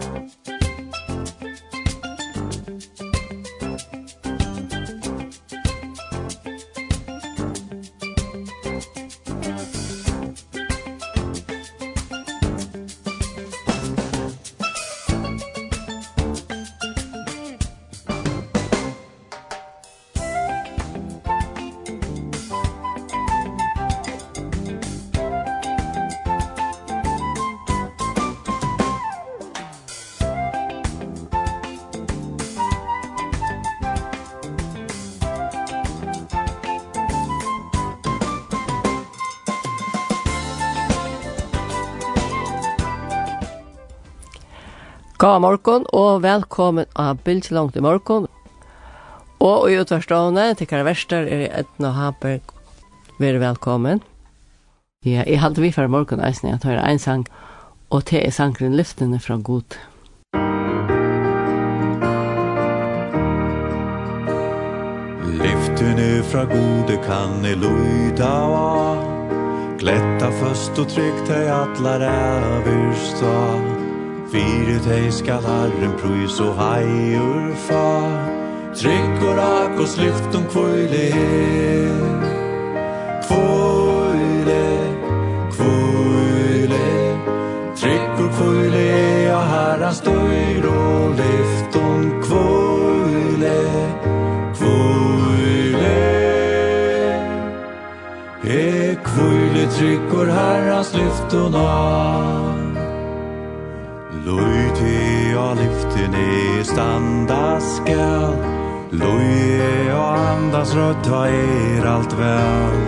Musik God morgon og velkommen av Bildtjelangt i morgon. Og i utvarstående til Karverster er Edna Haber. Vær velkommen. Ja, jeg halte vi for morgon eisen, jeg tar en sang, og til er sangren lyftene fra god. Lyftene fra gode kan i lyda av. Glätta först och tryck dig att lära överstånd Fyre dei skal herren prøys og heier fa Trygg og rak og slift om kvøyle Kvøyle, kvøyle Trygg og kvøyle og herren støyr og lyft om kvøyle Kvøyle E kvøyle trygg og herren slyft og Løy á og lyftene standa skal Løy og andas rødta er alt vel.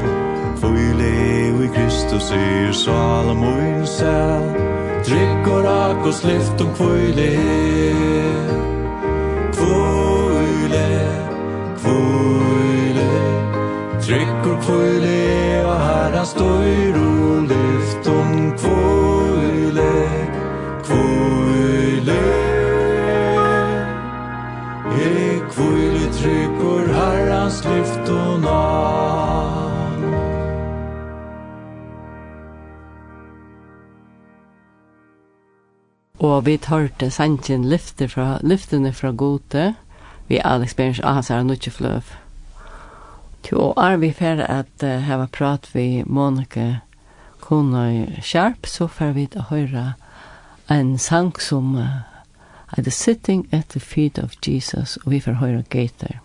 Føyle og i Kristus er Salomon sel. Trygg og rak og slift og kvøyle Kvøyle, kvøyle Trygg og kvøyle og herra støyr og lyft og kvøyle kvile E kvile trykker herrans lyft og navn Og vi tørte sannsyn lyfter fra, lyftene fra gode vi Alex Berns Ahasar og Nutje Fløv. Tjo er vi fer at uh, heva prat vi Monika Kunøy Sharp, så fer vi til høyre en sang som uh, er the sitting at the feet of Jesus, og vi får høre Gator.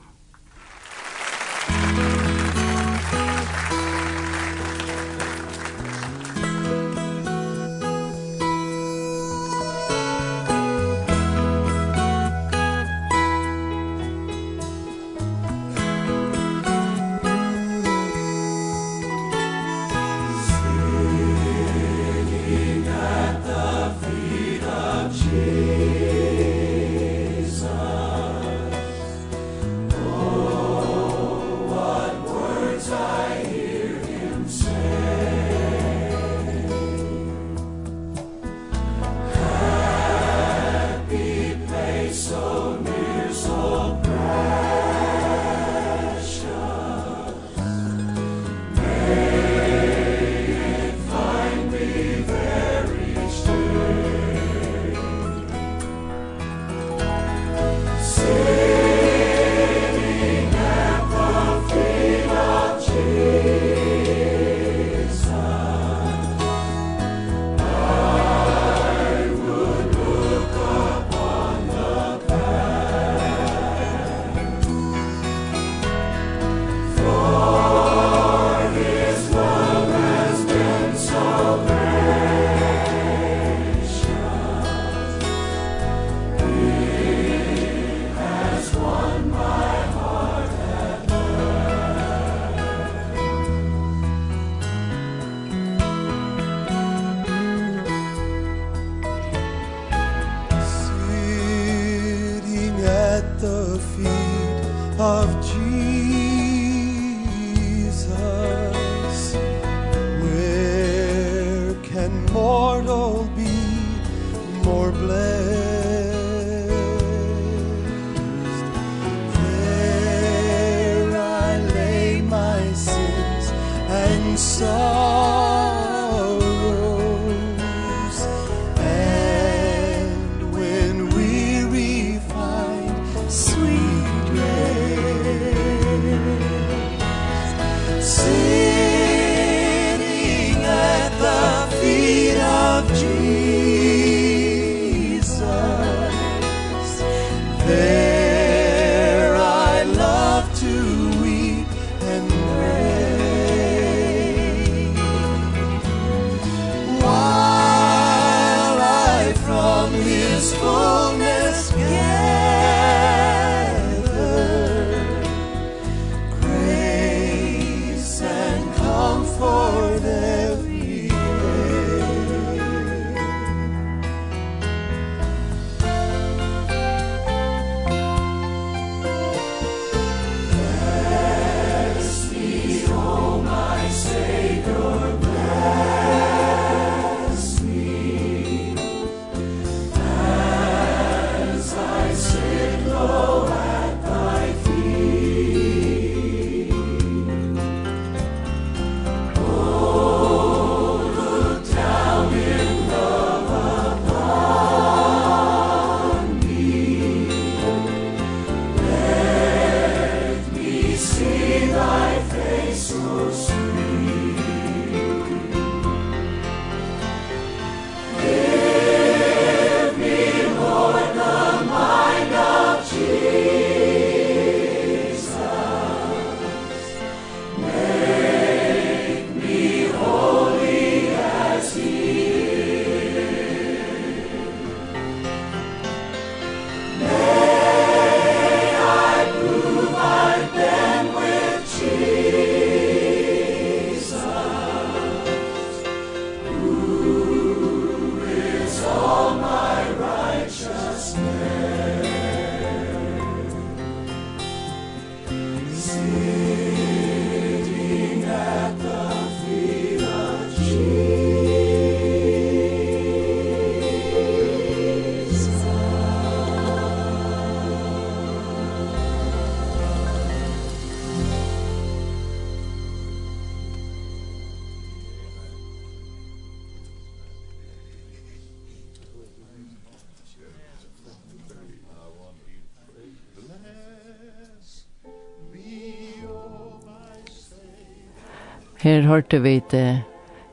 Her hørte vi det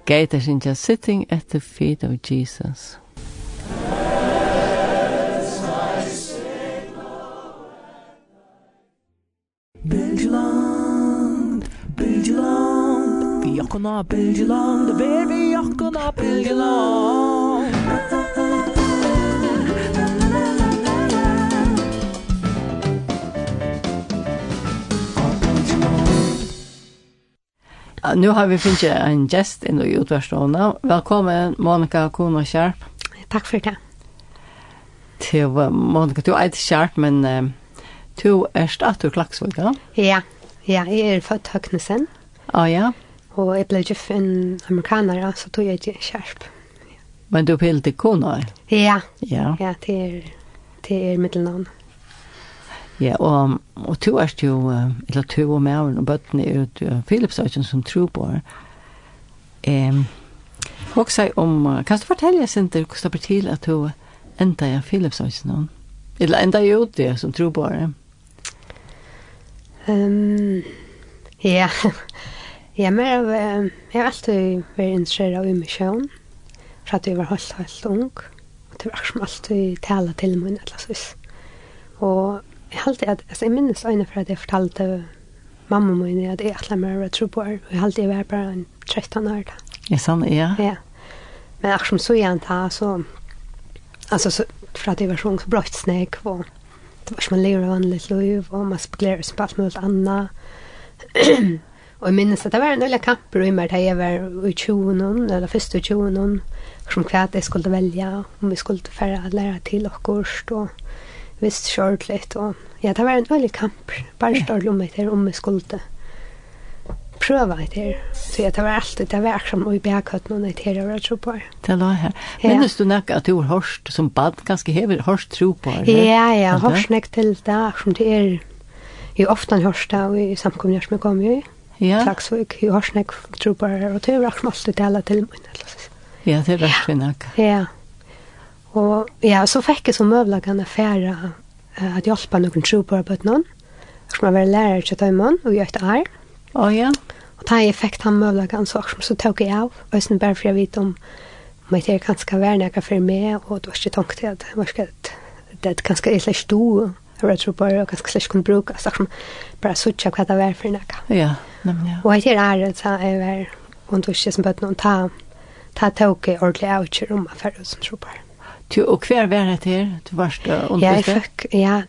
Gaters in sitting at the feet of Jesus. Bildland, Bildland, vi jakkona, Bildland, vi jakkona, Bildland. nu har vi finnit en gäst in i utvärdstående. Välkommen Monica Kuhn Sharp. Tack för det. Till Monica, du är inte Sharp, men uh, du är statt ur Klagsvig, ja? Ja, ja, jag är född Högnesen. Ah, ja. Och jag blev gift en amerikanare, så tog jag inte Sharp. Men du är helt i Ja, ja, ja det är, det är mittelnamn. Ja. Ja, og, og to er jo, eller to og mæren og bøttene er jo Philipsøkken som tror på det. og Håksa om, kan du fortelle, Sinter, hvordan det blir til at du enda er Philipsøkken? Eller enda er i det som tror på det? Um, ja, ja, men jeg, jeg har alltid vært interessert av imisjon, fra at jeg var helt, helt ung, og det var akkurat som alltid tale til min, eller så vis. Og jeg halte at, altså jeg minnes øyne for at jeg fortalte mamma min at jeg atler meg å tro på her, og jeg halte jeg var bare en 13 år da. Ja, sånn, ja. Ja. Men akkurat som så igjen da, så, altså, så, for at jeg var sånn så brøtt snakk, og det var som man lever vanlig liv, og man spekulerer seg på alt mulig annet. og jeg minnes at det var en øyne kamper i meg da jeg var i 20, eller første i 20, som hva jeg skulle velge, om vi skulle færre lære til akkurat, og visst kjørt og ja, det var en veldig kamp, bare stål om meg til om vi skulle prøve det her. Så ja, det var alltid, det var akkurat mye bækøtt noen jeg her, jeg var tro på. Det Det la her. Ja. Minnes du nok at du har hørst som bad, ganske hever hørst tro på? det? Ja, ja, hørst nok til det, som det er jo ofte hørst det, og i samkommer som jeg kom jo i. Ja. Klagsvik, jo hørst nok tro på det, og det var akkurat alltid det alle til min. Ja, det var hørst vi nok. Ja, ja. Og ja, så fick jag som möjligen affära uh, at hjälpa noen tro på det på noen. Jag skulle vara lærer til Tøymon og göra det her. Å ja. Og da jeg fikk han möjligen så, så tok jeg av. Og jeg bare for jeg vet om om jag inte ganska värd när jag för mig och det var det tankt att jag ska det är ganska illa stå jag tror bara og ganska slash kunne bruke så som bare suttje hva det var for noe. Ja, nämligen. Ja. Og det är det så jeg var og då känns det som bøtt noen ta ta tog ordentligt out om affärer som tror bara og hver var det her? Du varst underste? Ja, jeg fikk, ja,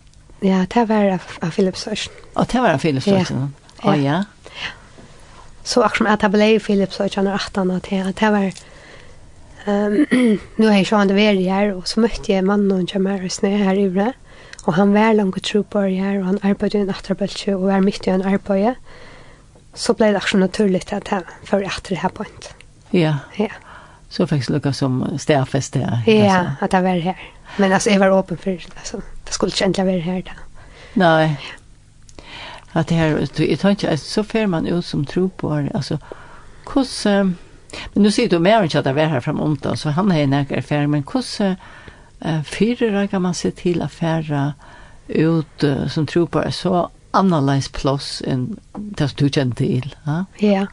ja, det var av av Philips Sørsson. Og det var av Philips Sørsson? Ja. Å ja. Så akkurat som at jeg ble i Philips Sørsson og 18 og at det var... Um, nu har jeg sjående vært her, og så møtte jeg mannen og kommer og snø her i vrede. Og han var langt tro på her, og han arbeidde i en atterbølse, og var midt i en arbeid. Så ble det akkurat naturlig at han var atter her på en. Ja. Ja så fikk faktiskt lukka som stäfest där. Ja, at jeg var her. Men altså, jeg var åpen for det alltså. Det skulle ikke inte vara här då. Nej. At det her, här jag tror inte så fer man ut som tro på det, alltså kus men nu sier du mer ikke at jeg var här framåt då så han er en nära fer, men hvordan uh, fyrer kan man se til å fære ut uh, som tro på det, så annerledes plass enn det som du kjenner til. ja. Ja.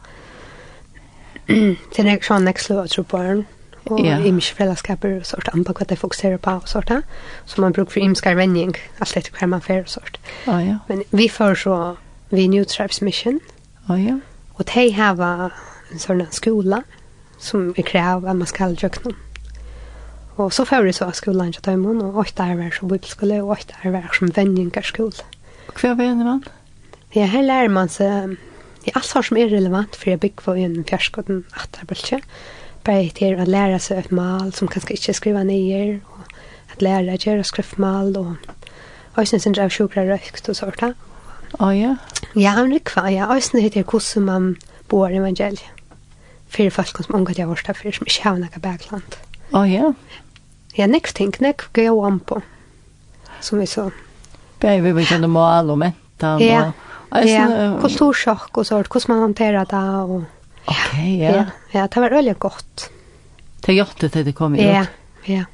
Sen är också en extra tror på den. Och ja. i mig fällskaper och sånt. anpå vad det fokuserar på och sånt där. Så man brukar för imskar vänning allt efter hur man får sånt. Ja ja. Men vi får så vi New Tribes Mission. Ja ja. Och de har en sån här skola som vi kräver att man ska jökna. Och så får vi så skolan till dem och åtta är så bibelskola och åtta är som vänningar skola. Kvar vänner man? Ja, här lär man sig i alt allt som er relevant for jag bygg för en fjärskotten att det blir Bara till att lära sig ett mal som kanske inte skriva ner och att lära sig att skriva mal och Øysen sin drev sjukra røykt og sånt. Å oh, ja? Ja, han rikva, ja. Øysen heter hvordan man bor i evangeliet. Fyrir folk som omgå til vårt, for som ikke har noe bakland. Å ja? Ja, nekk ting, nekk gøy og om på. Som vi så. Bare vi vil kjenne mal og mentan og... Ja, Ja, kultursjokk og sånt, hvordan man hanterar det Og, ok, ja. ja. Ja, det var veldig godt. Det gjorde det det kom ut. Ja, ja.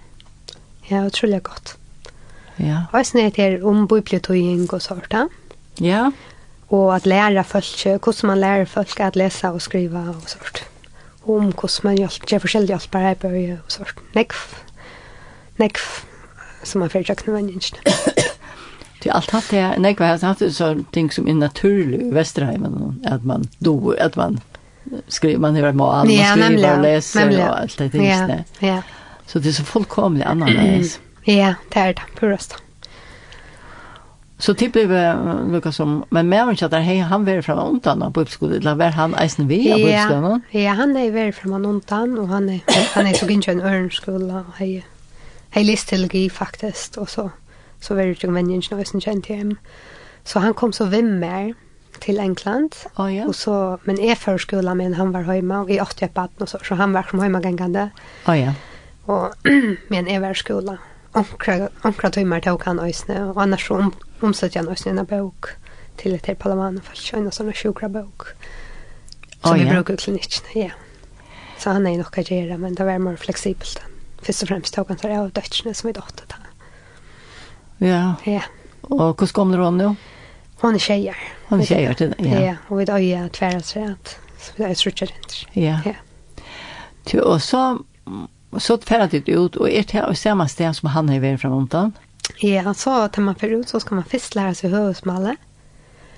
Ja, otroligt gott. Ja. Og jeg är det om bibliotøying og sånt, ja. Ja. Og at lære folk, hvordan man lærer folk at lese og skrive og sånt. Om hvordan man hjälper, ger olika hjälpare här på og sånt. Nekv. Nekv som man försöker nu vänja sig. Det är allt att det nej vad jag det så ting som är naturligt i Västerheimen att man då att man skriver man hur man skriver nemlig, och läser nemlig. och allt det där. Ja, ja. Så det är så fullkomligt annorlunda. ja, det är det purast. Så typ blev Lucas som men mer än att hej han var från undan på uppskolan eller var han isen vi på uppskolan? Ja, han är väl från undan och han är han är så gynnsjön örnskola hej. Hej list faktiskt och så så var det ju vänjen som jag kände till. Så han kom så vimmer till England. Oh, ja. Och så men är förskolan men han var hemma och i åtta barn och så så han var som hemma gängande. Ja oh, ja. Och men är förskola. Onkra onkra timmar tog han ösne och annars så om omsatt jag ösne en bok till ett parlament för tjäna såna sjukra bok. Så oh, vi ja. brukar klinikken, Ja. Så han är nog å gjøre, men det var mer flexibelt. Först och främst tog han sig av dødsene som vi dotter Ja. Ja. Och hur kommer då nu? Hon är tjejer. Hon är tjejer till det, ja. Ja, och vi då är tvära så att jag tror inte. Ja. Ja. Till och så så tvärat ut och är det samma sten som han är varit framåt? Ja, så tar man förut så ska man först lära sig huvudsmalle.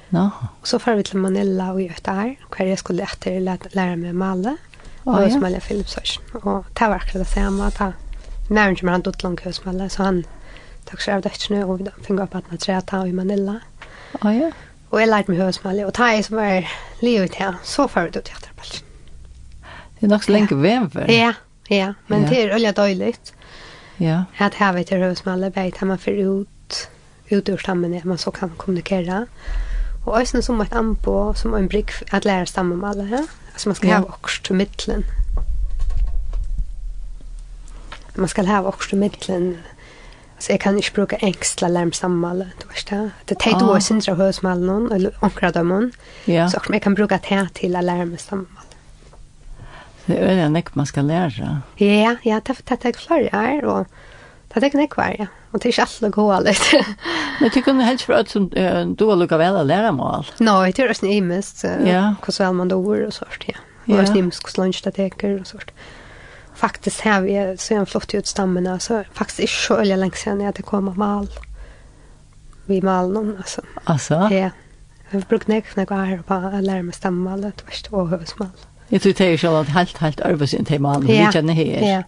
No. Så får vi till Manila och det där. Kvar jag skulle efter lära mig malle. Och oh, ja. smälla Philips Och ta akkurat det samma. Ta. När inte man dott långt hos malle så han tog seg av døttene, og da fikk jeg på at jeg ta i Manila. Ja, ja. Og jeg lærte meg høvesmalig, og ta jeg som var livet her, så fører du til etterpølsen. Det är nog så länge ja. vem for. Ja, ja, men ja. det er olje døylig. Ja. At her vet jeg høvesmalig, bare tar man får ut, ut ur stammen, at man så kan kommunikera. Og også som et anpå, som en brygg, at lære stammen med alle her. Altså man skal ja. ha vokst til middelen. Man skal ha vokst til middelen, Så jag kan inte bruka enkla larmsammal, du vet det. Det tar ju oss inte hos mallen eller ankra dem. Ja. Så jeg kan bruka det till alarmsammal. Det är det nek man ska lära. Ja, ja, det tar det fler år och det tar nek var ja. Och det är alt å gå litt. Men tycker ni helst för att du har lukar väl att lära mål? Nej, det är ju mest. Ja. Hur så man då och sånt, ja. Och snims, hvordan långt det tar og sånt. Ja faktiskt här vi så en flott ut stammen så faktiskt är så öliga länge sen jag det kommer mal. Vi mal någon alltså. Alltså? Ja. Jag brukar näck när jag är på att lära mig stammal det värst och husmal. Jag tror det är ju att helt helt sin tema man vi känner här. Ja.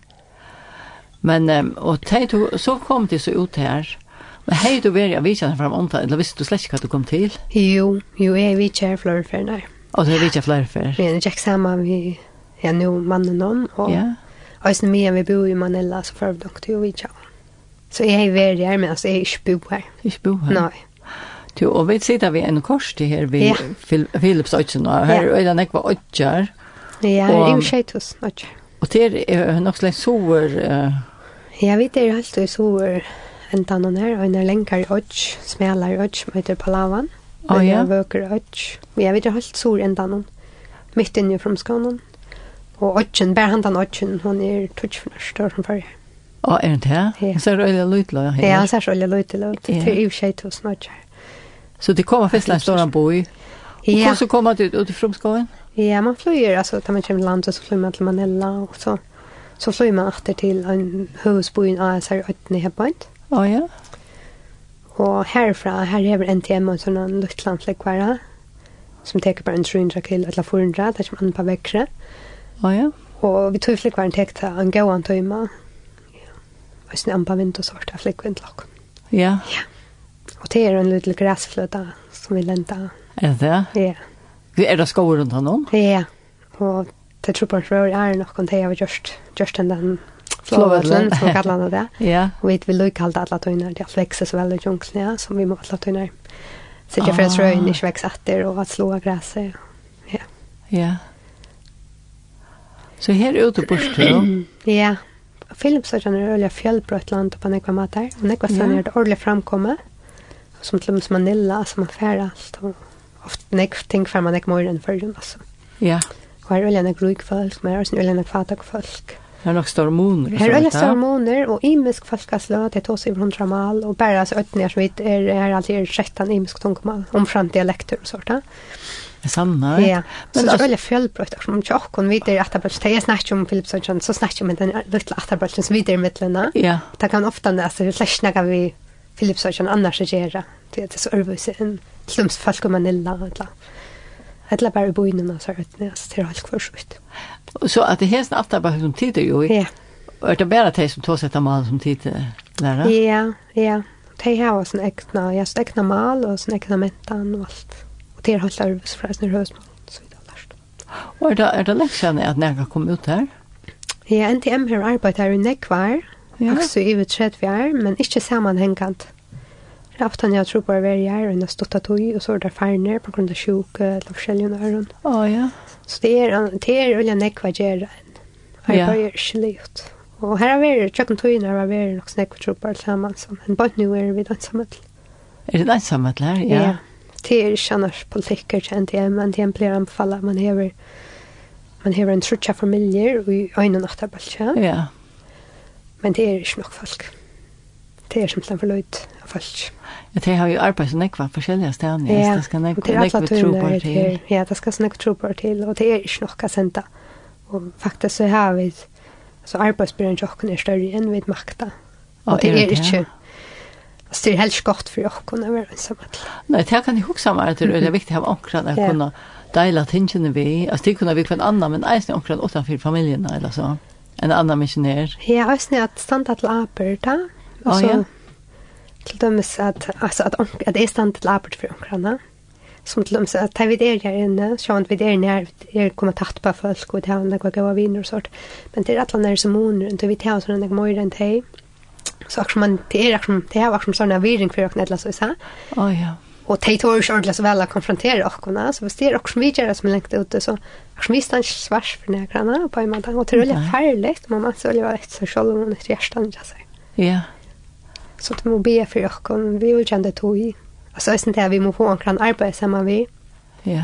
Men och du, så kom det så ut här. Men hej du vill jag visa fram om det eller visste du släcka att du kom till? Jo, jo vi vet jag flörfer när. Och det vet jag flörfer. Vi är inte samma vi Ja, nu mannen någon och ja. Eisen mye vi bor i Manila så får vi nok til å vite. Så jeg er veldig her, men altså jeg er ikke bo her. Ikke bo her? Nei. Du, og vi sitter ved en kors til her ved ja. Philips Øytsen, og her er det nekva Øytjar. Ja, det er jo skjeitus Øytjar. Og det er nok slags sover... Uh... Jeg vet det er alltid sover en tannan her, og en er lenger lenkar Øytj, smelar som heter Palavan. Å ja? Jeg vøker Øytj. Men jeg vet det er alltid sover en tannan. mitt inne fra skånen og åttjen, bare han den åttjen, hun er tutsfornørst år som førre. Å, er det det? Ja. Så er det øyla løytla her? Ja, så er det øyla løytla, det er jo tjej tusen åttjer. Så det kommer først en stor boi? Ja. Og hvordan kommer du ut i Fromskogen? Ja, man flyger, altså, da man kommer til landet, så flyger man til Manila, og så, så flyger man etter til en høvesboen av SR 8 i Hebbeint. Å, ja. Og herfra, her hever NTM og sånn en luftlandflekvare, som teker bare en 300 kilo, eller 400, det er kommer an på vekkere. Mm Ja, ja. Og vi tog flikkvaren tek til en gåan tøyma. Ja. Og sånn ampa vind og sort av flikkvind lak. Ja. Ja. Og det er en liten græsfløta som vi lenta. Er det? Ja. Er det skover rundt han om? Ja. Og det tror på en frøy er nok om det jeg har gjort, gjort den den flåvetlen, som kallar han det. Ja. Og vi vil lukke alt alle tøyner, det vekser så veldig jungsen, ja, som vi må alle tøyner. Så det er for at røyene ikke vekser etter, og at slå av græset. Ja. Ja. Så her ute på Støv? ja. Filmsøkene er øyelig fjellbrøtt land på nekva mater. Og nekva støvner er det ordentlig framkomme. Som til og med Manila, som man færer alt. Og ofte nekva ting fær man nekva morgen før den, altså. Ja. Og her er øyelig nek ruk folk, men her er øyelig nek fatak folk. Det er nok store stormoner. Her er øyelig store stormoner, og imisk folkaslø, det er også i hundra mal, og bare altså øyne er som vi er, er alltid er sjektan imisk tungmal, om framdialekter og sånt. Ja. Det er sanna. Ja. Men det är veldig fjällbrott som ikke åkken videre att det är snack om Philip Sønsson, så snack om den lilla som videre i midtlene. Ja. Det kan ofta när så det snacka vi Philip Sønsson annars så gera. Det er så øvelse enn slums folk og Manila eller. Alla bare i inne så er det är till allt för sjukt. Så at det hästen atterbrotchen som tider jo i? Ja. Og er det bare de som tar sig mal som tittar lærer? Ja, ja. Det här var sån ja, jag stäckna mal og sån äkna mentan och allt det är helt service för när hösmål så vidare lärt. Och är det är det läxan att när kom ut här? Ja, NTM har här arbetar i Nekvar. Ja. Också i vet chat vi är, men inte sammanhängat. Det är ofta när jag tror på att varje är en stötta tog och så är där färner på grund av sjuk eller skäljen öron. Ja, ja. Så det är det är väl Nekvar gör. Arbetar slut. Och här har vi tjocken tog när vi är nog snäckvartropar tillsammans. Men bara nu är vi ensamhet. Är det ensamhet här? Ja. ja det är annars politiker känt jag men det är en player om man hever man hever en trutja familjer och en annan efter. Ja. Men det är inte nog folk. Det är simpelthen för löjt av folk. Ja, det har ju arbetat så nekva på skilja. Ja, det ska nekva trobar till. Ja, det ska nekva på till och det är inte nog att sända. Och faktiskt så har vi alltså arbetsbyrden jocken är större än vi makta. Och det är inte Så det är helst gott för jag kunna vara ensam. Nej, det kan jag också vara att det är viktigt att ha ankran att kunna deila tingene vi. Alltså det kunna vi för en annan, men eisen ankran utanför familien, eller så. En annan missionär. Ja, eisen är att standa till aperta. Och så till dömes att, alltså att, att det är standa till aper för ankrarna som till dem så att vi är här inne, så att vi är när er kommer tatt på folk och det har några goda viner och sånt. Men det er alla när som hon runt och vi tar sådana där morgon till Så akkurat man, det er akkurat, det er akkurat sånn virring for åkne eller så i sig. Oh, ja. og det tar ikke ordentlig så vel å konfrontere åkne Så hvis det er akkurat som vi det som er längt ute så akkurat vi stannar svars for nägrarna på en måte. og det er veldig väldigt färdigt. Man måste väl vara ett så själv om ett hjärtan. Ja. Så det må be for åkarna. Vi vil kjenne det tog i. Alltså, jag syns at vi må få åkarna arbeid sammen vi. Ja.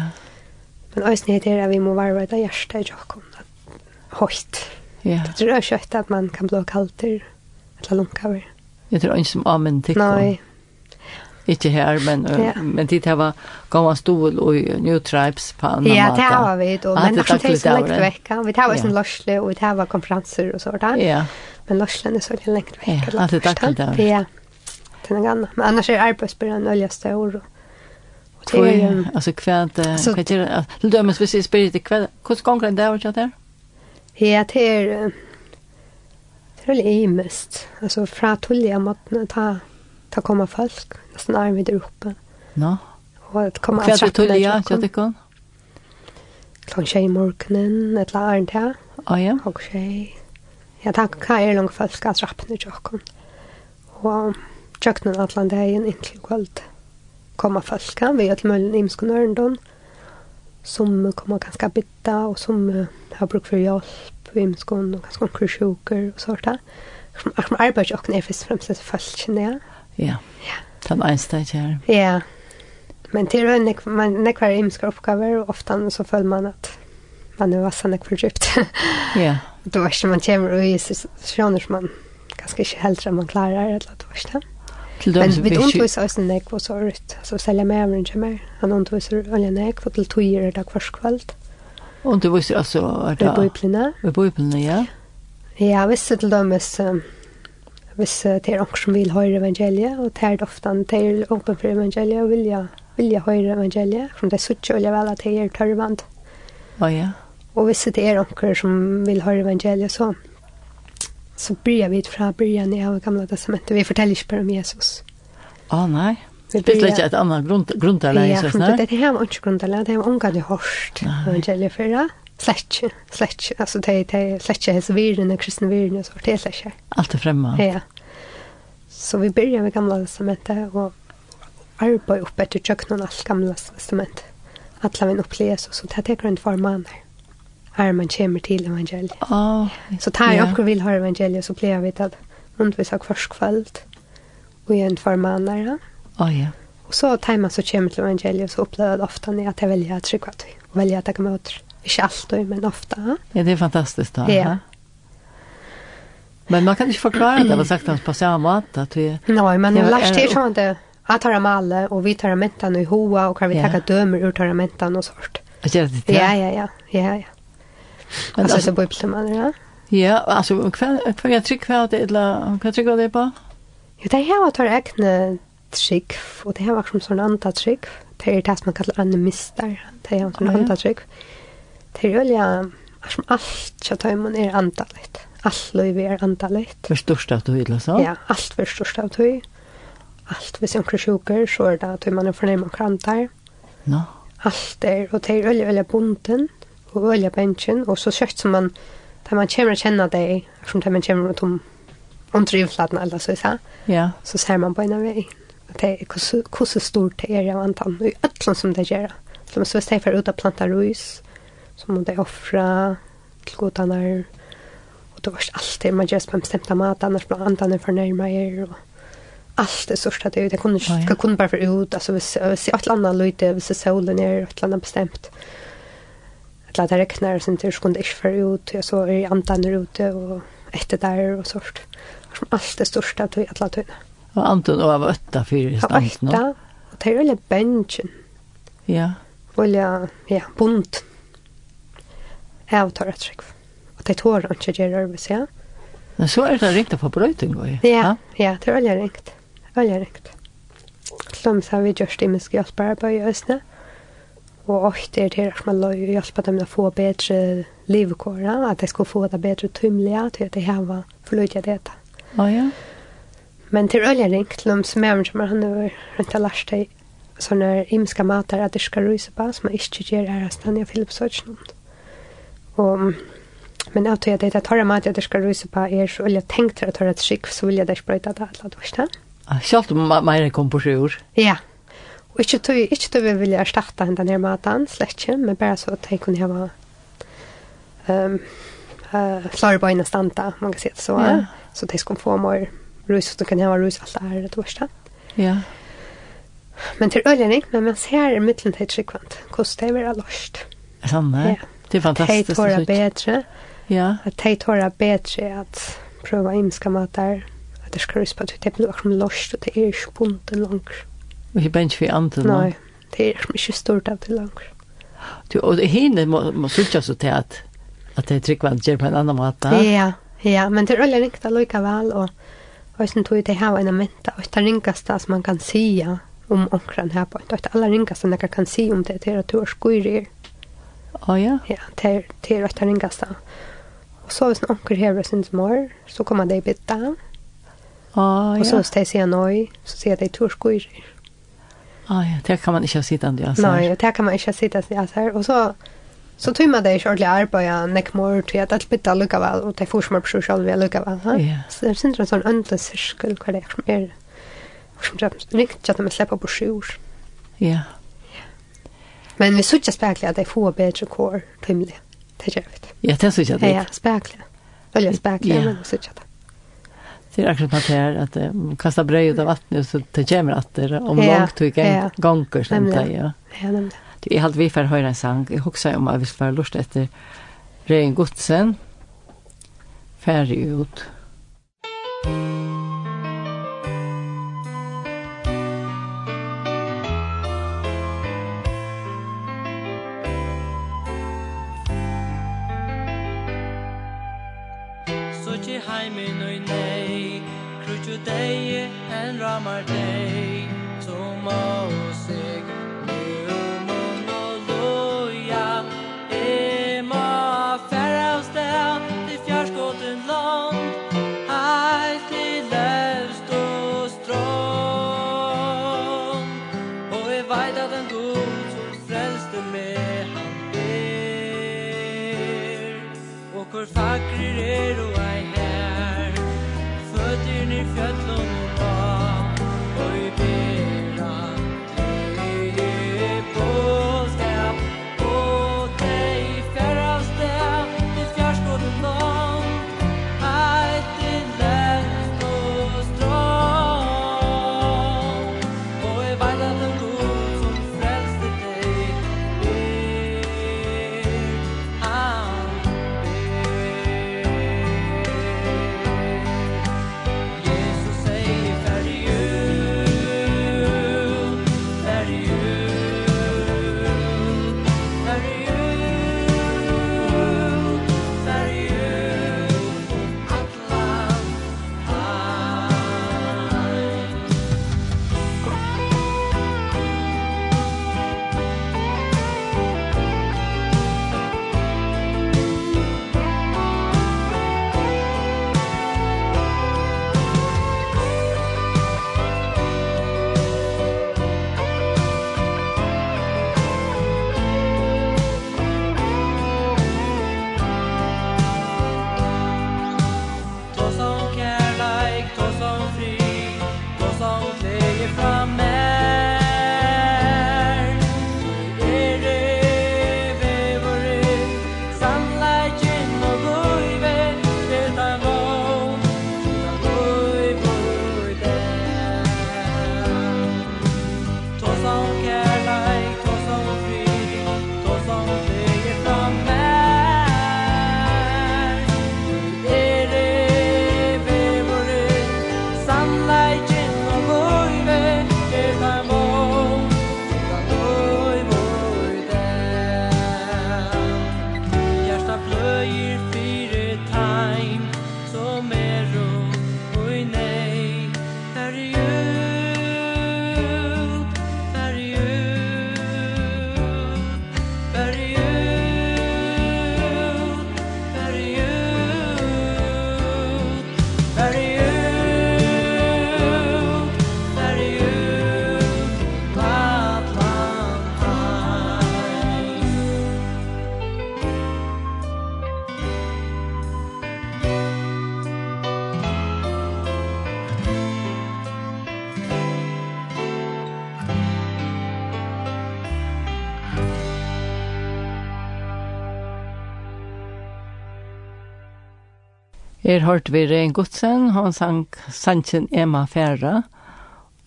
Men ösn heter det att vi må være det hjertet i åkarna. høyt Ja. Det är ikke at man kan bli kalter eller lunkaver. Jeg tror ikke som amen tikk. Nei. Ikke her, men, ja. men det her var gammel stol og New Tribes på annan Ja, det här var vi då. Men det här var längre vekk. Vi tar oss som Lorsle och det här var konferenser og sånt. Ja. Men Lorsle er så lengt vekk. Ja, det tackar det. Ja. til någon annan. Men annars är arbetsbörjan öliga stor. Och det är ju... Alltså kvärt... Till dömes precis spirit i kväll. Hur ska gånger det där? Ja, det är... Det er veldig imest. Altså, fra tullige jeg ta, ta komme folk, nesten er vi der oppe. Nå? Og det kommer av trappene. Hva er det tullet jeg kom? Klon tjej i morgenen, et eller annet her. Å ja? Og tjej. Ja, tenker hva er langt folk av trappene til åkken. Og tjøkkenen atlan dagen inntil kvöld. Kommer folk vi er til møllen imskene ørendom. Som kommer ganske bitta, og som har brukt for hjelp på ymskon och ganska omkring sjuker och sånt där. Akkur arbeid og er først og fremst et falskene, ja. Ja, den eneste jeg Ja, men til å nek, man nekvar imske oppgaver, og ofta så føler man at man er vassa nekvar djupt. ja. Då er man kommer og i situationer som man ganske ikke helt man klarar eller at det var Men vi undvis også nekvar så ut, så selger med over en kjemmer. Han undvis olje nekvar til tog gjør det hver skvalt. Og du visste alltså att det I bibeln. I bibeln ja. Ja, hvis visste till dem is vis det er noen som vil høre evangeliet og det och ofte det er åpen for evangeliet og vilja vilja høre evangeliet for det er sucha eller väl at det er törvant. Å ja. Og hvis det er noen som vil høre evangeliet så så börjar vi fra början i gamla testamentet. Vi forteller ikke bare om Jesus. Å, oh, nei. Det är lite ett annat grund grundläggande så snart. Ja, det här var inte grundläggande, det var unga det hårt. Evangelia förra. Slätt, slätt. Alltså det det slätt är så virrna kristna virrna så det är slätt. Allt är främmande. Ja. Så vi börjar med gamla testamentet och arbetar upp efter köknen allt gamla testamentet. Alla vem upplevs och så det tar en form man. Här man kommer till evangeliet. Oh, så tar jag också vill ha evangeliet så blir jag vet att undervisa vill ha kvarskvällt och en form man Oh, ja. Og så tar man så kommer til evangeliet, så opplever jeg ofte at jeg velger at trykker til. Og velger at ta kommer ut. Ikke alltid, men ofte. Ja, det er fantastisk da. Ja. Men man kan ikke forklare det, var sagt hans på samme måte. At vi, Nei, men det, Lars, det er sånn at jeg tar dem alle, og vi tar dem i hoa, og kan vi ja. takke dømer ur tar dem og sånt. Ja, ja, ja. ja, ja. Men alltså så bubblar man ja. Ja, altså, hva, hva jag tycker hva, det eller hva, tycker det på. Jo, det här var tar äkne trygg, og det här var som sån andra trygg. Det är det som man kallar animister, det är sån andra trygg. Det är olja, som allt jag tar emot är andaligt. Allt liv är andaligt. För största av du eller så? Ja, allt för största av du Allt hvis en sjuker så är det att man är förnämma och krantar. No. Allt är, och det är olja, olja bunten och olja bänken och så kött som man, där man kommer att känna dig, som där man kommer att om omtrivflatna eller så, så, ja. så ser man på en av vägen hvordan stort det er av antan, og i ødlan som det gjør. Så hvis de får ut av planta rus, så må det offra til godanar, og det var alltid man gjør på en bestemt mat, annars blir andan er fornærma er, og allt det största det det kunde ska kunde bara för ut alltså vi ser ett annat lite vi ser solen är ett annat bestämt att låta regna sen till skulle inte för ut jag så är antan ute och efter där och sort. Allt det största att låta Og Anton og av åtta fyrir stand nå. Av åtta, og det er veldig bensjen. Ja. Veldig, ja, bunt. Jeg tar et trygg. Og det tår han ikke gjør arbeid, ja. Men så er det ringt på brøyting, og jeg. Ja, ja, det er veldig ringt. Veldig ringt. Som så har vi gjort det med skjølpararbeid i Østene. Og ofte er det at man løy å hjelpe dem å få bedre livkåret, at de skal få det bedre tymlige, til at de har forløyt dette. Å ja. Men till ölja ringt til dem som er som han har rundt av alla deg sånne imska matar at det skal ruse på som man ikke gjør her att stanna i Philipsöjtjnum. Och men tror at det er tar mat at det skal ruse på er så ölja tänkt at ta ett skikk så vil jeg det spröta det alla då stanna. Ja, självt om man kom på sjur. Ja. Og ikke tog ikke tog vi vill jag henne denne maten slett ikke men bare så att jag kunde ha uh, flere bøyne standa, man kan si det så Ja. så det skulle få mer rus du kan ha rus allt är det värsta. Ja. Men till öljen men man ser i mitten till tryckvant. Kost det vara lost. Sanna. Ja. Det är fantastiskt. Det är bättre. Ja. Att det är bättre att prova inska matar. Att det ska ruspa till det blir också lost och det är spunt långt. Och hur bänk för andra. Nej. Det är mycket stort av det långt. Du och hinner måste ju så till att att det tryckvant ger på en annan mat. Ja. Ja, men det är öllenikt att lika väl och Och sen tog det här var en menta. Och det ringaste som man kan säga om omkran här på. Och det allra ringaste man kan säga om det är att du har skyrir. Ja, ja. Ja, det är det ringaste. Och så hvis en omkran här sin smör så kommer det i bytta. Ja, ja. Och så hvis jag säga noj så säger det att du har skyrir. Ja, ja. Det kan man inte sitta under. Nej, det kan man inte sitta under. Och så Så tog man det är ordentligt arbete näck mer till att allt bitta lucka väl och ta forsmar på social väl lucka Ja. Så det synes syns en sånn øndelig cirkel hva det er som är som er riktig at man slipper på sjur. Ja. Men vi såg ju spärkliga att det får bedre kår timligt. Det gjør vi. Ja, det såg jag det. Ja, spärkliga. Eller spärkliga men vi jag det. Det är akkurat det här att um, kasta bröd av vattnet så det kommer att det om långt tog en gånger sen det ja. Ja, nämligen jeg hadde vi for høre en sang. Jeg husker om jeg ville være lurt etter Rein Godsen. Færre ut. Suci heimin oi nei Krutju dei en ramar dei Tumor er hørt vi Rein Godsen, han sang Sanchen Emma Færa,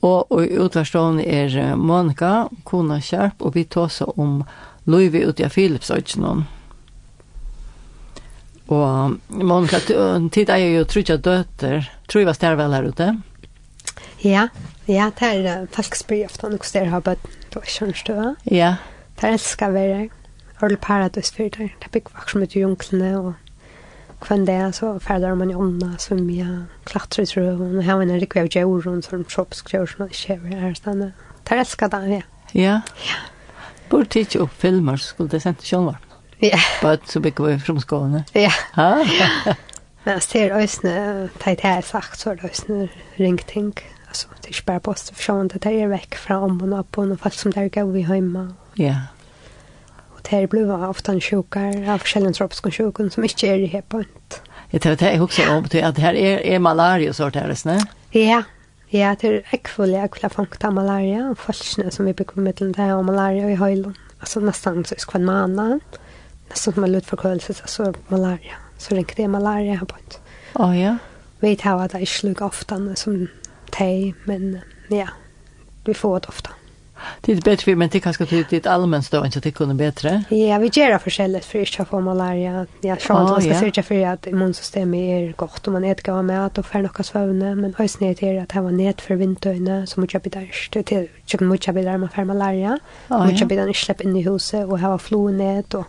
og, og i utvarstående er Monika, Kona Kjærp, og vi tåser om Løyvi ut i Philipsøytjenån. Og Monika, tid er jo trutja døter, tror jeg var stær vel her ute? Ja, ja, det er folk spyr ofte om hvordan det har bøtt, du er kjørnstøve. Ja. Det er elsker å være, og det er paradis for det, det er bygg vakker som ut i junglene, og kvann det så ferder man i ånda, som jag klättrar i tröven og her är en rikve rikväv djur som kroppskrör som man kör här stannar. Det älskar det, ja. Ja. Ja. Borde titta upp filmer skulle det sendt til sjönvarp. Ja. Bara så bygger vi från Skåne. Ja. Ja. Men jag ser ösne, det här sagt så är det ösne ringting. Alltså, det är bara post för sjön, det är väck från om och upp och folk som där går vi hemma. Ja det blir ofta en sjukar av forskjellige tropiska sjukan som inte är i här hepant. Jag tror det är också om att det här är, är malaria sort her, ikke Ja, ja, det är ekvelig, ekvelig fangt av malaria, och folkene som vi bygger med den det her, malaria i höjlen. Alltså nästan så skal en mana, Nästan som en lutforkølelse, så malaria. Så ringer det malaria här på en. Å ja. Vi tar att det är slug ofta som teg, men ja, vi får det ofte. Det är bättre för men det kanske till ditt allmänt stå, inte det kunde bättre. Ja, vi gör förskället för att få malaria. Ja, så att man ska söka för att immunsystemet är gott och man äter gav med att och får några svövne, men höjs ner till att det var ned för vinterna så mycket bättre där till så mycket bättre där man får malaria. Mycket bättre att släppa in i huset och ha flonät och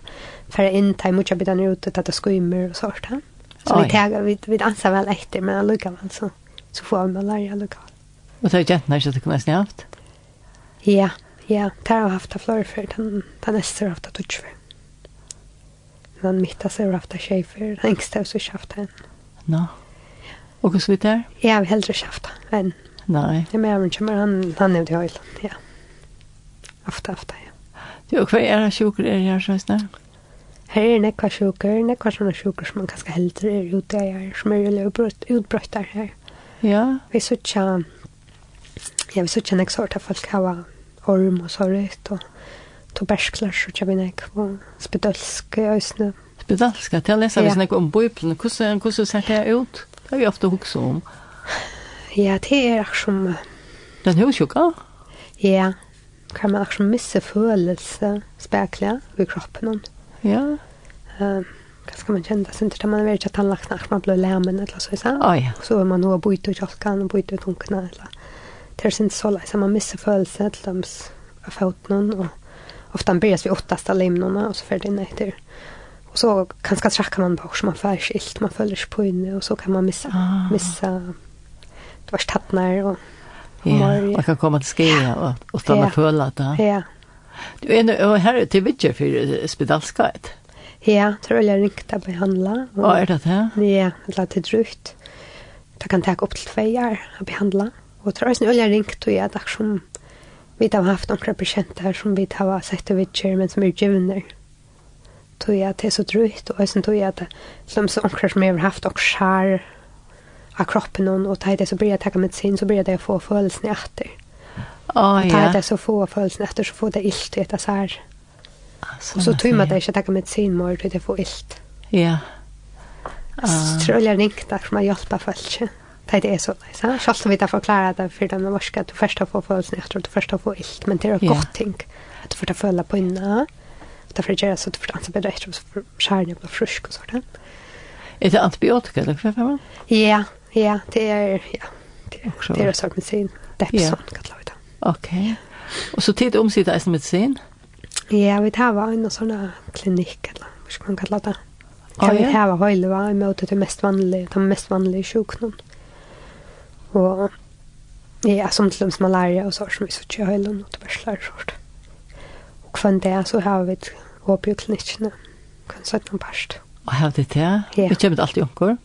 för in till mycket bättre ute att det skymmer och sånt här. Så vi tar vi vi dansar väl efter men alltså så så får vi malaria lokalt. Och så är det inte när det kommer snabbt. Ja, ja. Det har haft flore för den, den nästa har haft touch för. Den mitta så har haft tjej för den ängsta har så haft den. Nå. Och hur svitt är? Jag vill hellre haft den. Nej. Det med mig kommer han han är det höll. Ja. Afta afta. Ja. Du och vad är det sjuker är jag så snart? Här är nekva sjuker, nekva sådana sjuker som man ganska hellre är ute i som är utbrott där här. Ja. Vi så ja vi så tja nek sort av folk hava orm og sorget og tobersklærs og kjabinek og spedølsk i øsne. Spedølsk, til å lese vi snakker om bøyplen, hvordan, hvordan ser det ut? Det har vi ofte hukse om. Ja, det er akkur som... Den er jo? Ja, kan man akkur som misse følelse spekler i kroppen. Ja. Hva skal man kjenne? sig inte. Man vet att han lagt när man blir lämmen eller så. Oh, ja. Så er man nå bøyt och kjolkan och bytt och tunkarna eller det er inte så lätt. Man missar födelse til dem av foten och ofta börjar vi åttaste limnorna och så för det nätter. Och så kanske trackar man bak så man får skilt, man följer sig på inne och så kan man missa, ah. missa vars tattnar och Ja, och kan komma till skia och, och stanna ja. fulla det. Ja. Du är nu här till Vitcher för spedalskajt. Ja, tror jag ringt att behandla. Vad är det det? Ja, det til drygt. Det kan ta upp til två år å behandla. Og tror jeg også ringt og jeg er som vi har haft noen bekjente som vi har sett og vidtjer, men som er givner. Tog jeg at det er så drøyt, og også tog jeg at som så noen som jeg har haft og skjær av kroppen og tar det så blir jeg takket medisin, så blir det å få følelsen etter. Oh, og da det så få følelsen etter, så får det ilt i etter sær. Og så tog man at jeg ikke takket medisin, må jeg får ilt. Ja. Så tror jeg ringt der som har hjulpet folk. Ja det är så nice. Ja? Själv om vi inte förklarar det för den morska att du först har fått følelsen efter att du först har fått ilt, Men det är ett yeah. gott ting. Att du får ta föla på innan. Därför gör det så att du får ansa bättre efter får kärnan bli frisk och sådant. Är det antibiotika eller vad det? Ja, ja. Det är, ja. Det, är, det är så att medicin. Depson kan lave det. Okej. Okay. Och så tid omsida är medicin? Ja, vi tar var en sån klinik eller vad ska man kalla det? Kan vi ja. vi hava høylevar i møte til mest vanlige, de mest vanlige sjuknene. Och ja, som till exempel malaria och så som vi så tjej hela något bärslar sort. Och kvann det så har vi opioklinikna. Kan sätta en past. Och har det det? Vi kommer alltid onkor.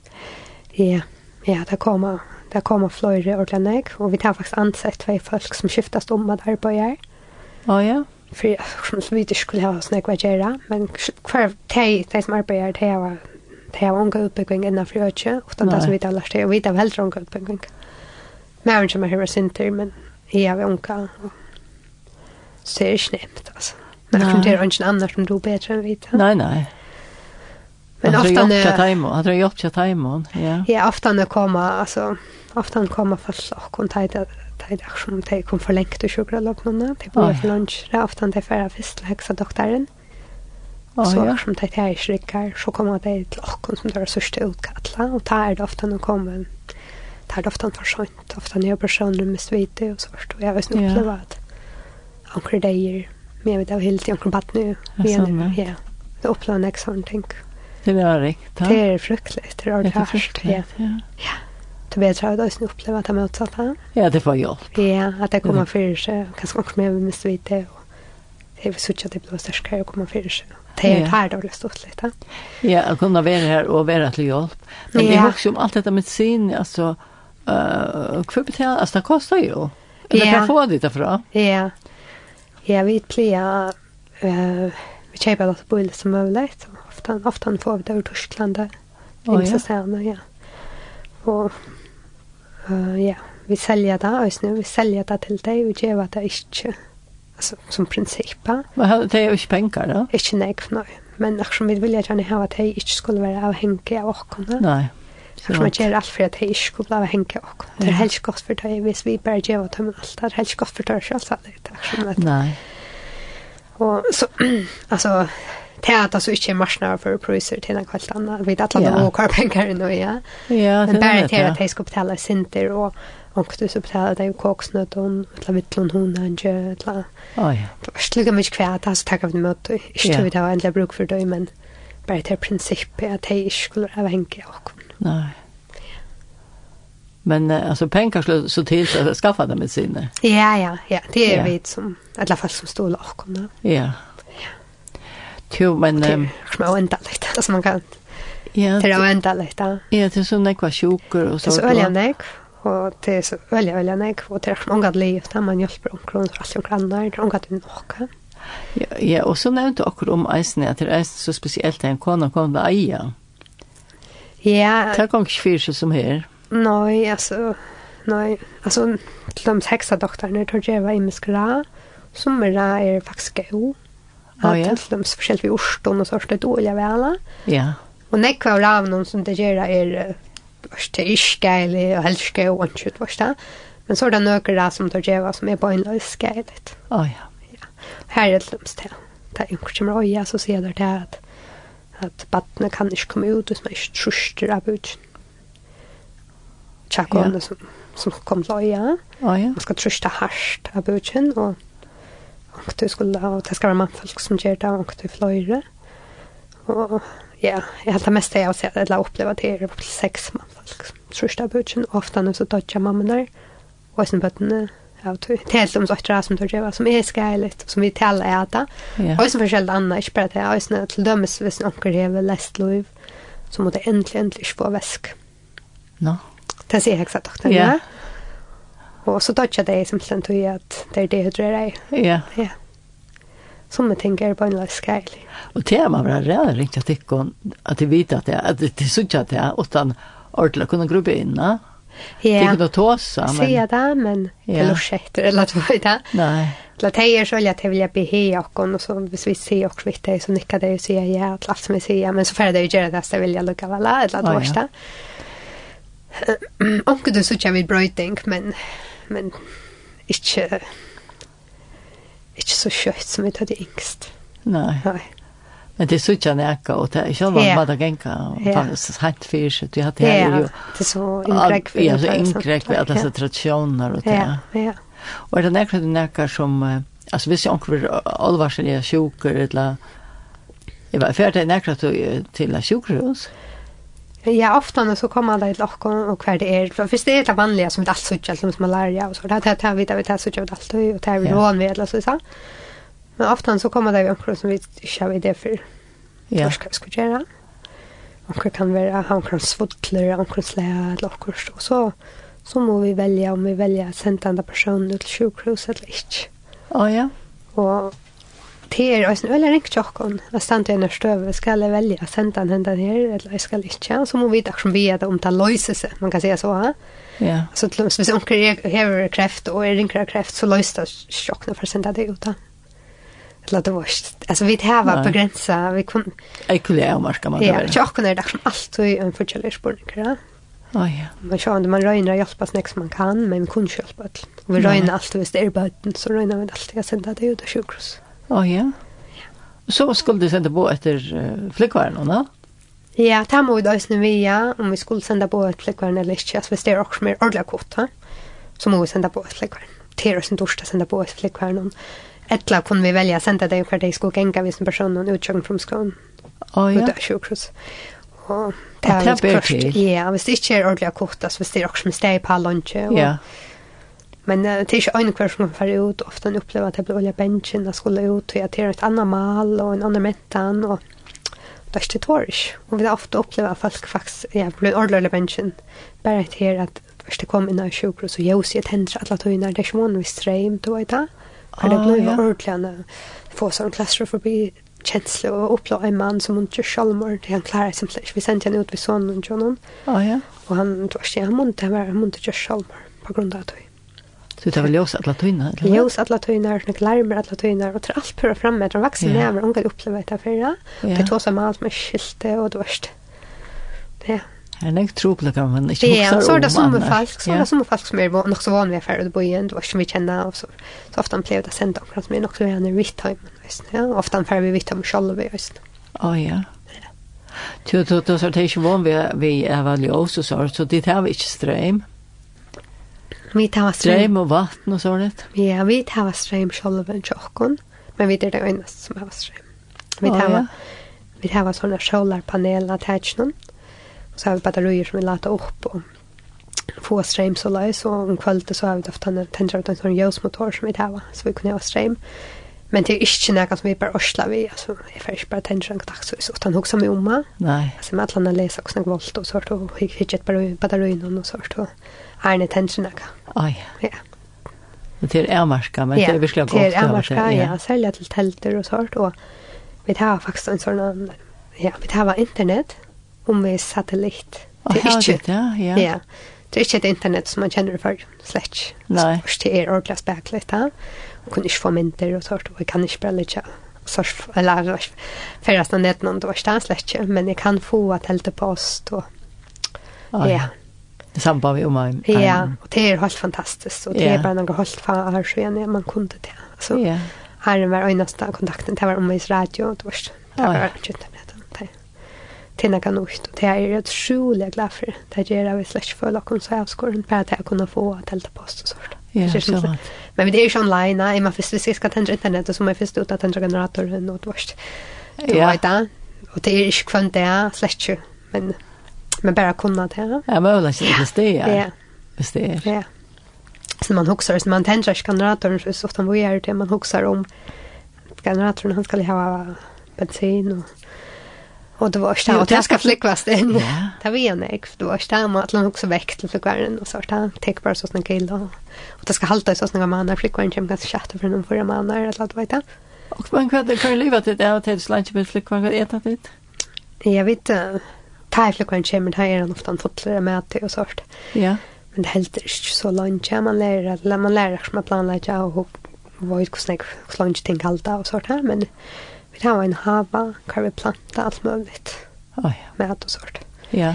Ja, ja, det kommer det kommer flöjre ordentligt och vi tar faktiskt ansett två folk som skiftas om att arbeta. Ja, ja för som så vidt skulle ha snack vad göra men kvar tej de som arbetar det var det var en god uppbygging innan för öche och det som vi har talar det vi har väl från utbygging. uppbygging Mæren kommer høyre sinter, men jeg er unga. Så det er ikke nevnt, altså. Men akkurat det er ikke annars som du bedre enn vita. Nei, nei. Men ofta när han drar jobb till Taimon, ja. Ja, ofta när komma alltså ofta när komma för och och tajta tajta som tajta kom för länge till sjukra lopp någon till på lunch. Det ofta det för först läxa doktoren. Och så som tajta är sjukar så kommer det till och som drar så stort kalla och tar det ofta när kommer tar det ofta för sent. Ofta nya personer med svite och så först. Och jag har ju upplevt att ankre dagar med det av helt ankre bad nu. Ja. Det upplever jag sånt tänk. Det är riktigt. Det är fruktligt. Det är hårt. Ja. Ja. Det vet jag att jag upplever att det motsatta. Ja, det får hjälp. Ja, att det kommer för sig. Kanske också med med svite och det är så att det blir starkare och kommer för sig det är här då det stått lite. Ja, att kunna vara här och vara till hjälp. Men det är också om allt detta med sin, alltså uh, hva betaler, alltså det kostar ju. Eller yeah. kan få det därifrån? Ja. Ja, vi plejer, eh vi köper något bil som möjligt. Ofta, ofta får vi det ur Tyskland. Oh, ja. Särna, ja. Och eh ja, vi säljer det alltså nu. Vi säljer det till dig och ger det inte. Alltså, som princip. Men det är ju inte pengar då? Inte nej, nej. Men eftersom vi vill gärna ha att det inte skulle vara avhängig av oss. Nej. Så man gjør alt for at det ikke skulle behöva hänga och det är helst godt for det hvis vi bare gjør åt dem alt det er helst godt for det selv så det är Nej. Og så altså det er är alltså inte marsna for priser til något helt annat vi vet att alla må kar penger nå ja. Ja, men bara til at det ska betale sinter og og du så betala dig koksnøtt og eller vittlån hun han gör alla. Ja. Det är sliga mye kvært altså takk av det møte mötet. tror vi det var endelig bruk for det men bare til prinsippet at jeg ikke skulle være avhänga och Nej. Men uh, alltså pengar skulle så till så att skaffa dem med sinne. Ja, ja, ja. Det är ja. vi som i alla fall som står och kommer. Ja. Jo, men... Det er små ända lite, altså man kan... Ja, det är ända lite. Ja, Ja, det är så nekva sjuker och så. Det är så ölja nekva og det er så väldigt väldigt nek og det er är många liv da man hjälper omkring för alla grannar det er många till några Ja, ja, og så nevnte akkur om eisen at det er eisen så spesielt en kona kom til eia. Ja. Det kan ikke fyrt som her. Nei, altså, nei. Altså, til de heksa doktorene tar jeg var i muskla, som er da er faktisk god. Ja, ja. Til de forskjellige vi orstående og sånt, det dårlig vel. Ja. Og nekva av ravnene som det gjør er, det er iskeilig og helst helske og ikke var det. Men så er det nøkere som tar jeg som er på en løske, litt. Å, ja. Ja. Her er det de stedet. Det er jo ikke som øye, så sier det til at at badene kan ikke komme ut hvis man ikke truster av budgen. Tjekk om det som, som kom til øya. Oh, ja. Man skal truste hardt av budgen, og og du skulle, og det skal være mannfolk som gjør det, og du fløyre. Og ja, jeg har det meste jeg har sett, eller opplevd det er opp til seks mannfolk som truster av budgen, og ofte så dodger mamma der, og sin bøttene, av tälsom så tror jag som tror jag som är skäligt som vi tälla äta. Och som förskälla andra inte bara det är snäll till dömes vis några rev läst lov så måste äntligen äntligen få väsk. No. Det ser jag exakt. Ja. Och så touchar det som sen tror jag att det är det tror jag. Ja. Ja. Som jag tänker på en läs skäligt. Och det är man bara rädd riktigt att det att det vet att det att det så att tjatar utan ordla kunna gruppa inna. Ja. Det kunde tåsa men se det men eller ursäkta eller att vad det. Nej. La tejer så jag vill be he och och så vis vi ser och kvitt det så nickar det ju säga ja att allt som vi ser men så får det ju göra det så vill jag lucka väl eller att värsta. Och det så kan vi bröting men men inte inte så skött som vi hade ängst. Nej. Nej. Men det är såg jag näka och det jag var bara gänka fanns helt fisk det hade jag ju. Det så ingrek för det. Ja, ingrek med alla dessa traditioner och det. Ja. Och det näka det näka som alltså visst jag onkel allvarliga sjuker eller Jag var färdig näkra till en sjukhus. Ja, ofta när så kommer det till och och kvar det är. För först det är det vanliga som ett allt sådär som malaria och så där tar vi där vi tar så jag allt och det tar vi rån vi eller så så. Men ofta så kommer det ju som vi inte har idé för. Ja. Vad ska vi ska göra? Och kan vara han svudler, han kan slä lockor och så så må vi välja om vi väljer att sända andra personer till sjukhus eller inte. Ja, ja. Och det är alltså väl en chockon. Jag stannar i en stöv ska jag välja att sända den här eller jag ska inte. Så må vi där som vi om det löser sig. Man kan säga så här. Ja. Så till och med om jag har kräft och är rinkra kräft så löser det chockna för att sända det ut. Eller det var ikke... Altså, vi täva på gränsa. Vi kun Ekule och marka man. Ja, jag er det som allt och en forskjellig spårningar. Ja ja. Man kör inte man röjnar hjälpa som man kan, men kun hjälpa. Vi röjnar allt hvis det är böten så röjnar vi allt. Jag sända det ut av sjukhus. Ja ja. Så skulle du sända på efter uh, flickvärden då? Ja, det må vi da snö vi ja, om vi skulle sende på ett flickvärden eller ikke, altså hvis det er også mer ordentlig kort. Så må vi sende på ett flickvärden. Det er är sen torsdag sende på ett flickvärden. Etla kunne vi välja sända det hver dag skulle genga hvis en person och utsjöng från skolan. Oh, ja. Och där sjukhus. Och det är väl til. Ja, hvis det ikke er ordentlig kort, alltså hvis det er også med steg på lunchen. Ja. Men uh, det er ikke øyne hver som man får ut. en opplever at jeg blir olje bänken, det skulle ut og jeg tar et annet mal og en annen mentan, og det är inte torrs. Og vi har ofte opplevd at folk faktisk ja, blir ordentlig olje Bara bare til at att det kom inn av sjukhus och jeg også tänder alla tøyner. Det er ikke vanligvis strøm, du vet det. För det blev ju ordentligt få sån klassrum förbi känsla och uppleva en man som inte självmord. Han klarar sig inte. Vi sände henne ut vid sonen John. Ja, ja. Och han tror sig han måste vara han måste göra självmord på grund av det. Så det var ljus alla tyna? Ljus alla tyna, och larmer alla tyna. Och det allt pura framme. De vuxna yeah. näver, de kan uppleva det här förra. Det tog sig med allt med skilte och det värsta. Det är Her nek trobla kan man ikke huksa om. Ja, så er det som med folk, så er det som folk som er nok så vanlig for å bo igjen, det var ikke vi kjenner, og så, så ofte han pleier det sendt akkurat, som er nok så gjerne vittheim, ja, ofte han fer vi vittheim selv, vi, Å, ja. Du, du, du, så det er ikke vann vi, vi er veldig også, så, så det har vi ikke streim. Vi tar strøm. Streim og vatten og sånt. Ja, vi tar strøm selv enn tjokken, men vi er det eneste som har strøm. Vi tar, vi tar sånne solarpaneler til noen, så har vi batterier som vi latar opp og få strøm så lär så om kvällen så har vi ofte en tändare utan en ljusmotor som vi tar så vi kunne ha strøm. Men det er ikke noe som vi bare örslar vi. altså, jeg får ikke bare tändare en kontakt, så utan också om omma. Nej. Altså, med att leser läsa också en volt och sånt och hittar ett batterier och sånt och er det tändare noe. Oj. Ja. Det är ärmarska, men det är verkligen gott. Det är ärmarska, ja. særlig til telter og sånt och vi tar faktisk en sånn, ja, vi tar internet om vi satellit. Det er ikke, ja, ja. ja. Det er ikke et internett som man kjenner for, slett Nei. Så Det er ordentlig spekler, ja. Man kunne ikke få mynter og sånt, og jeg kan ikke bare litt surf, eller færrest av netten noen, det var ikke slett ikke, men jeg kan få et helt post, og ja. Det samme vi om en... Ja, og det er helt fantastisk, og det er bare noe helt fra her, så igjen, man kunne det, altså. Ja. Her var øyneste kontakten, det var om radio, det var, ikke det var, det til noe nytt. Og det er jeg utrolig glad for. Det gjør jeg slett for noen så avskåren, bare at jeg kunne få telta post og sånt. Ja, så absolut. Men det är ikke online, nej, man förstår sig ska tända internet och så først ut av tända generatoren og och vart. Ja, det Og det er ikke kvant det, slett ikke. Men men bare kunne det. Ja, men väl inte det är. Ja. Visst det är. Ja. Så man huxar, så man tänker sig generatorn så ofta vad gör det man huxar om generatorn han ska ha bensin och Och det var stanna att jag ska flickvast in. Ja. Det var en ek, det var stanna att han också väckte för kvällen och så där. Tek bara så snäll kille och det ska halta i snälla man när kommer ganska chatta för någon förra man när eller att veta. Och man kan kan leva till det där till lunch med flickvän Vad äta det. Jag vet tar flickvän kommer det här ofta en fotlar med att och sånt. Ja. Men det helt är så lunch man lär att man lär sig med planlägga och vad hur snäck lunch tänker allt och sånt här men Vi har en hava, kan vi planta alt mulig. Oh, ja. Med allt och sort. Ja. ja.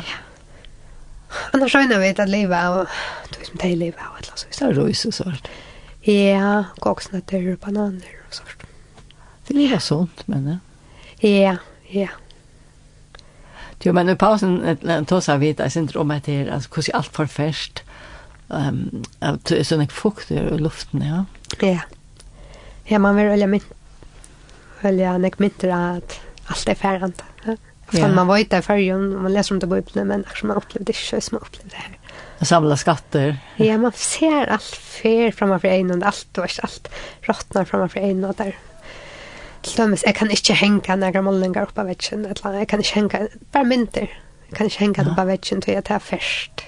Annars skjønner vi at livet er, du som det är leva och eller så. Det är sort. Ja, koksnøtter och bananer og sort. Det är sånt, men ja. Ja, ja. Jo, men i pausen tar seg vidt, jeg synes om at det er alltså, hur allt för färskt. Um, at det er sånn ikke fukt i luften, ja. Ja. Ja, man vil välja mynt følge nek mynter at alt er færende. Ja? Ja. man var ikke i fyrjon, man läser om det på Bibelen, men eftersom man upplevde det ikke, så man upplevde det här. Og samla skatter. Ja, man ser alt fer framfor egnen, alt og allt råttnar framför en och där. Till dømes, jag kan inte hänga några målningar upp oppe av vetsjen, Jag kan inte hänga, bara mynter, Jag kan ikke henge ja. upp av vetsjen, til jeg tar färst.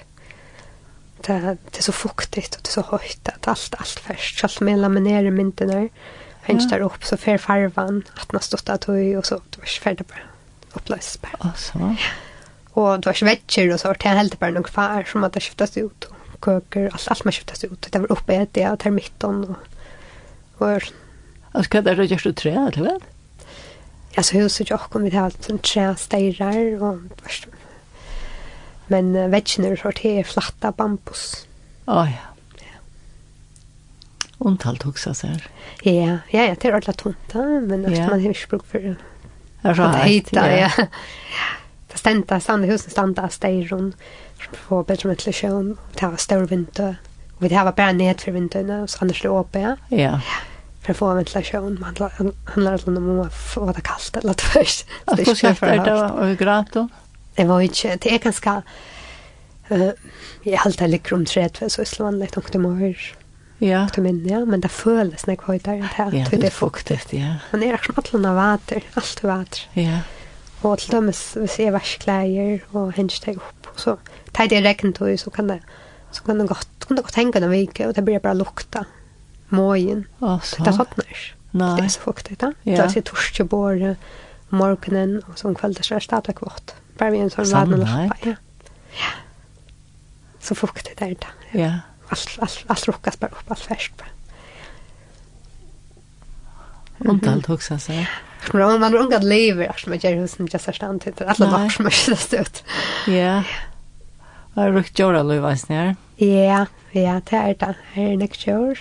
Det, det är så fuktigt, och det är så høyt, att allt, allt färst. Så allt med laminerar mynterna. her, Hängs där upp så för farvan att man stått att höj och så det var färdigt bara upplöst bara. Och så. Och det var svetcher och så det helt bara några far som att det skiftas ut och köker allt allt man skiftas ut. Det var uppe det och termitten och och ska det röja så trä eller vad? Alltså huset jag kom vid helt sån trä stärar och Men vetchen är så det är flatta bambus. Ja ja. Omtalt också så här. Ja, ja, ja, det är ordentligt tomt, men att man har inte bruk för att hitta, ja. Det stända, standa husen standa, stejron, få bättre ventilation, det var stor vinter. Och vi det här bara ned för vinterna, så annars det åpe, ja. Ja. För att få ventilation, man handlar om att få det kallt eller först. Att få skaffa det, och hur grad då? Det var inte, det är ganska... Uh, jag har alltid ligger om träd, så är det vanligt, och det mår. Ja. Till min, ja, men det føles när jag höjtar det här. Ja, det är fuktigt, ja. Man är också allt låna vater, allt vater. Ja. Og til dem vi ser värskläger og hängsteg upp. opp, så tar det regn til, så kan det så kan det godt, kan det godt henge en vike, og det blir bare lukta. Måjen. Ja, så. Det sottnar. Nej. Det er så fuktigt, ja. Det er så torsk og bor morgenen, og så om kvelden, så er det stadig kvart. Bare vi en sån vanlig. Ja. Ja. Så fuktigt er det. Ja. ja allt allt allt rockas bara upp allt färskt bara. Mm -hmm. allt också så. Man man ungat lever som jag gör som just förstånd till alla dagar som jag stöst ut. Ja. Har du gjort alla lövis ner? Ja, ja, det är det. Här är next year.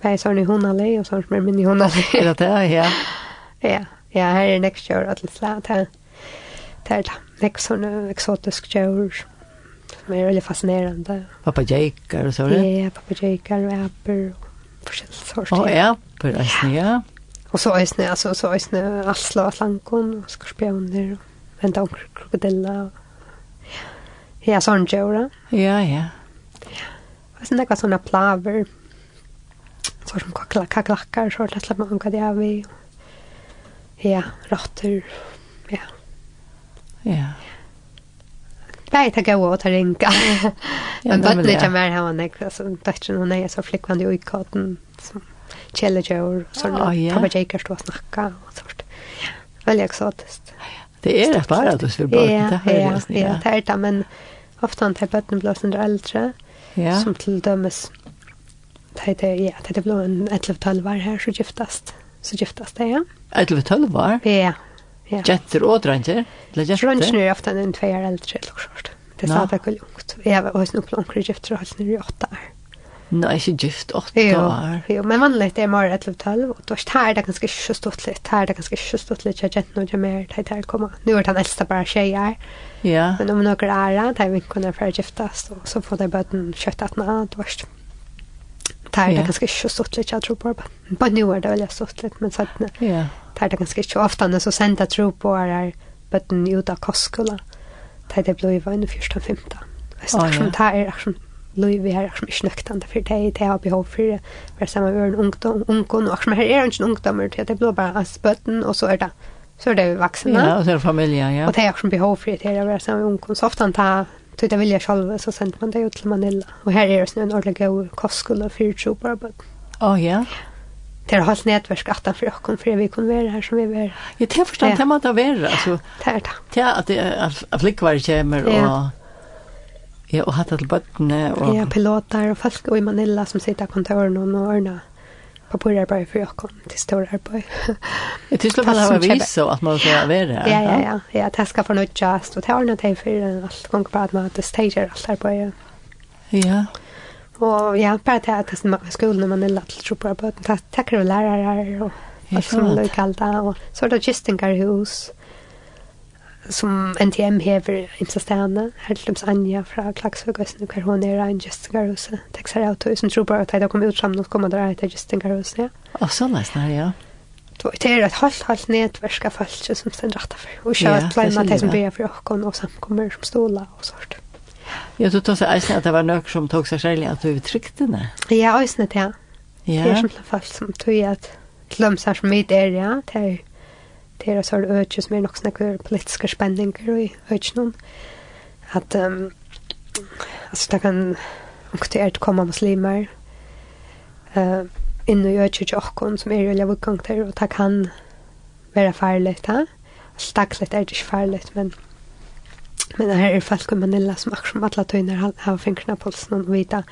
Vad sa i hon alle och som mer min hon alle. Ja, det är ja. Ja, ja, här är next year att läsa det. Det är det. Next sån exotisk year. Men det är väldigt fascinerande. Pappa Jakar och så, det. Ja, pappa Jakar och äper och forskjellig sorts. Och äper, alltså, ja. Och så ösne, alltså, så ösne Asla och Atlankon och skorpioner och vänta om krokodilla. Ja, sånt gör Ja, ja. Och sen några sådana plaver. Så som kakla, kaklackar, så lätt släpper man vad det är vi. Ja, råttor. Ja. Ja. Bæði ta góa og ta ringa. Men bøttene ikke mer her, han ikke, altså, døttene hun er så flikkvann i uikaten, som kjellegjør, sånn, oh, yeah. pappa Jaker stod og snakka, og sånt. Veldig eksotisk. Det er det bare at du styrer bøttene, det ja, det. Ja, det er det, men ofte han tar bøttene blås under eldre, ja. som til dømes, det er ja, det er blå en 11-12 var her, så giftast, så giftast det, ja. 11-12 var? Ja, Ja. Jenter og drenjer? Drenjer er ofte en tve år eldre, eller sånt. Det sa det ikke langt. Jeg var også noen omkring gifter og halsen i åtte år. Nei, ikke gift åtte år. Jo, men vanlig det er mer 11-12, og det er det ganske ikke stått litt. Her er det ganske ikke stått litt, jeg kjent noe mer til det her kommer. Nå er den eldste bare tjejer. Ja. Men om noen er det, det er vi ikke kunne være giftast, og så får det bare den kjøttet nå, det var Det er det ganske ikke så stort, jeg tror på det. Bare nå er det veldig stort, men så Ja. det er det ganske ikke ofte, så sender jeg tro på er bøtten ut av kostskola, det er det blod i vann i første og femte. Det er akkurat Lui vi har akkurat ikke nøktende for det, det har behov for det, for det samme en ungdom, ungdom, og akkurat her er ikke ungdom det er bare spøtten, og så er det, så er det vaksne. Ja, og så er det familie, ja. Og det er akkurat behov for det, det er bare samme ungdom, så ofte han tar tog det vilja själva så sent man det ut till Manila. Och här är det sån en ordentlig god kostskola för tjopar på. oh, ja. Det har hållit nätverk att för oss för vi kunde vara här som vi var. Ja, det förstår jag man att vara alltså. Det är det. Ja, att det att flickvar kommer och Ja, och hatt till bøttene. Og... Ja, piloter och folk i Manila som sitter i kontoren och ordnar papurarbeid for Jakob till store arbete. Jeg tror det ha vis så at man får være her. Ja, ja, ja. ja det skal fornøytjast, og det ordner det för allt gong på att man stager alt arbeidet. Ja. Och ja, bare det at det er skolen når man er latt til tropparbeid, det takker lärare och Ja, alt som er løykalda, och så er det gistingarhus som NTM hever imsa stedene, helt Anja fra Klagsvøk, hver hun er en Justin Garose, jeg Auto, som tror bare at jeg da kom ut sammen og kommer der til Justin Garose, ja. Og så nesten, her, ja. Det er et halvt, halvt nedversk av folk som stender rett for. Og ikke at pleima til som blir for åkken og samkommer som stola og sånt. Ja, du tog seg eisen at det var nøk som tog seg selv at du er det. Ja, eisen det, ja. Det er som folk som tog at lømser som mitt er, ja. Det er det er så øke som er nok snakker politiske spenninger i øke noen. At, um, altså, det kan okkuttert komme muslimer uh, inn i øke til åkken som er i løvgang der, og det kan være farlig, da. Altså, daglig er det ikke farlig, men men her er folk i Manila som akkurat som alle tøyner har fingrene på pulsen og vita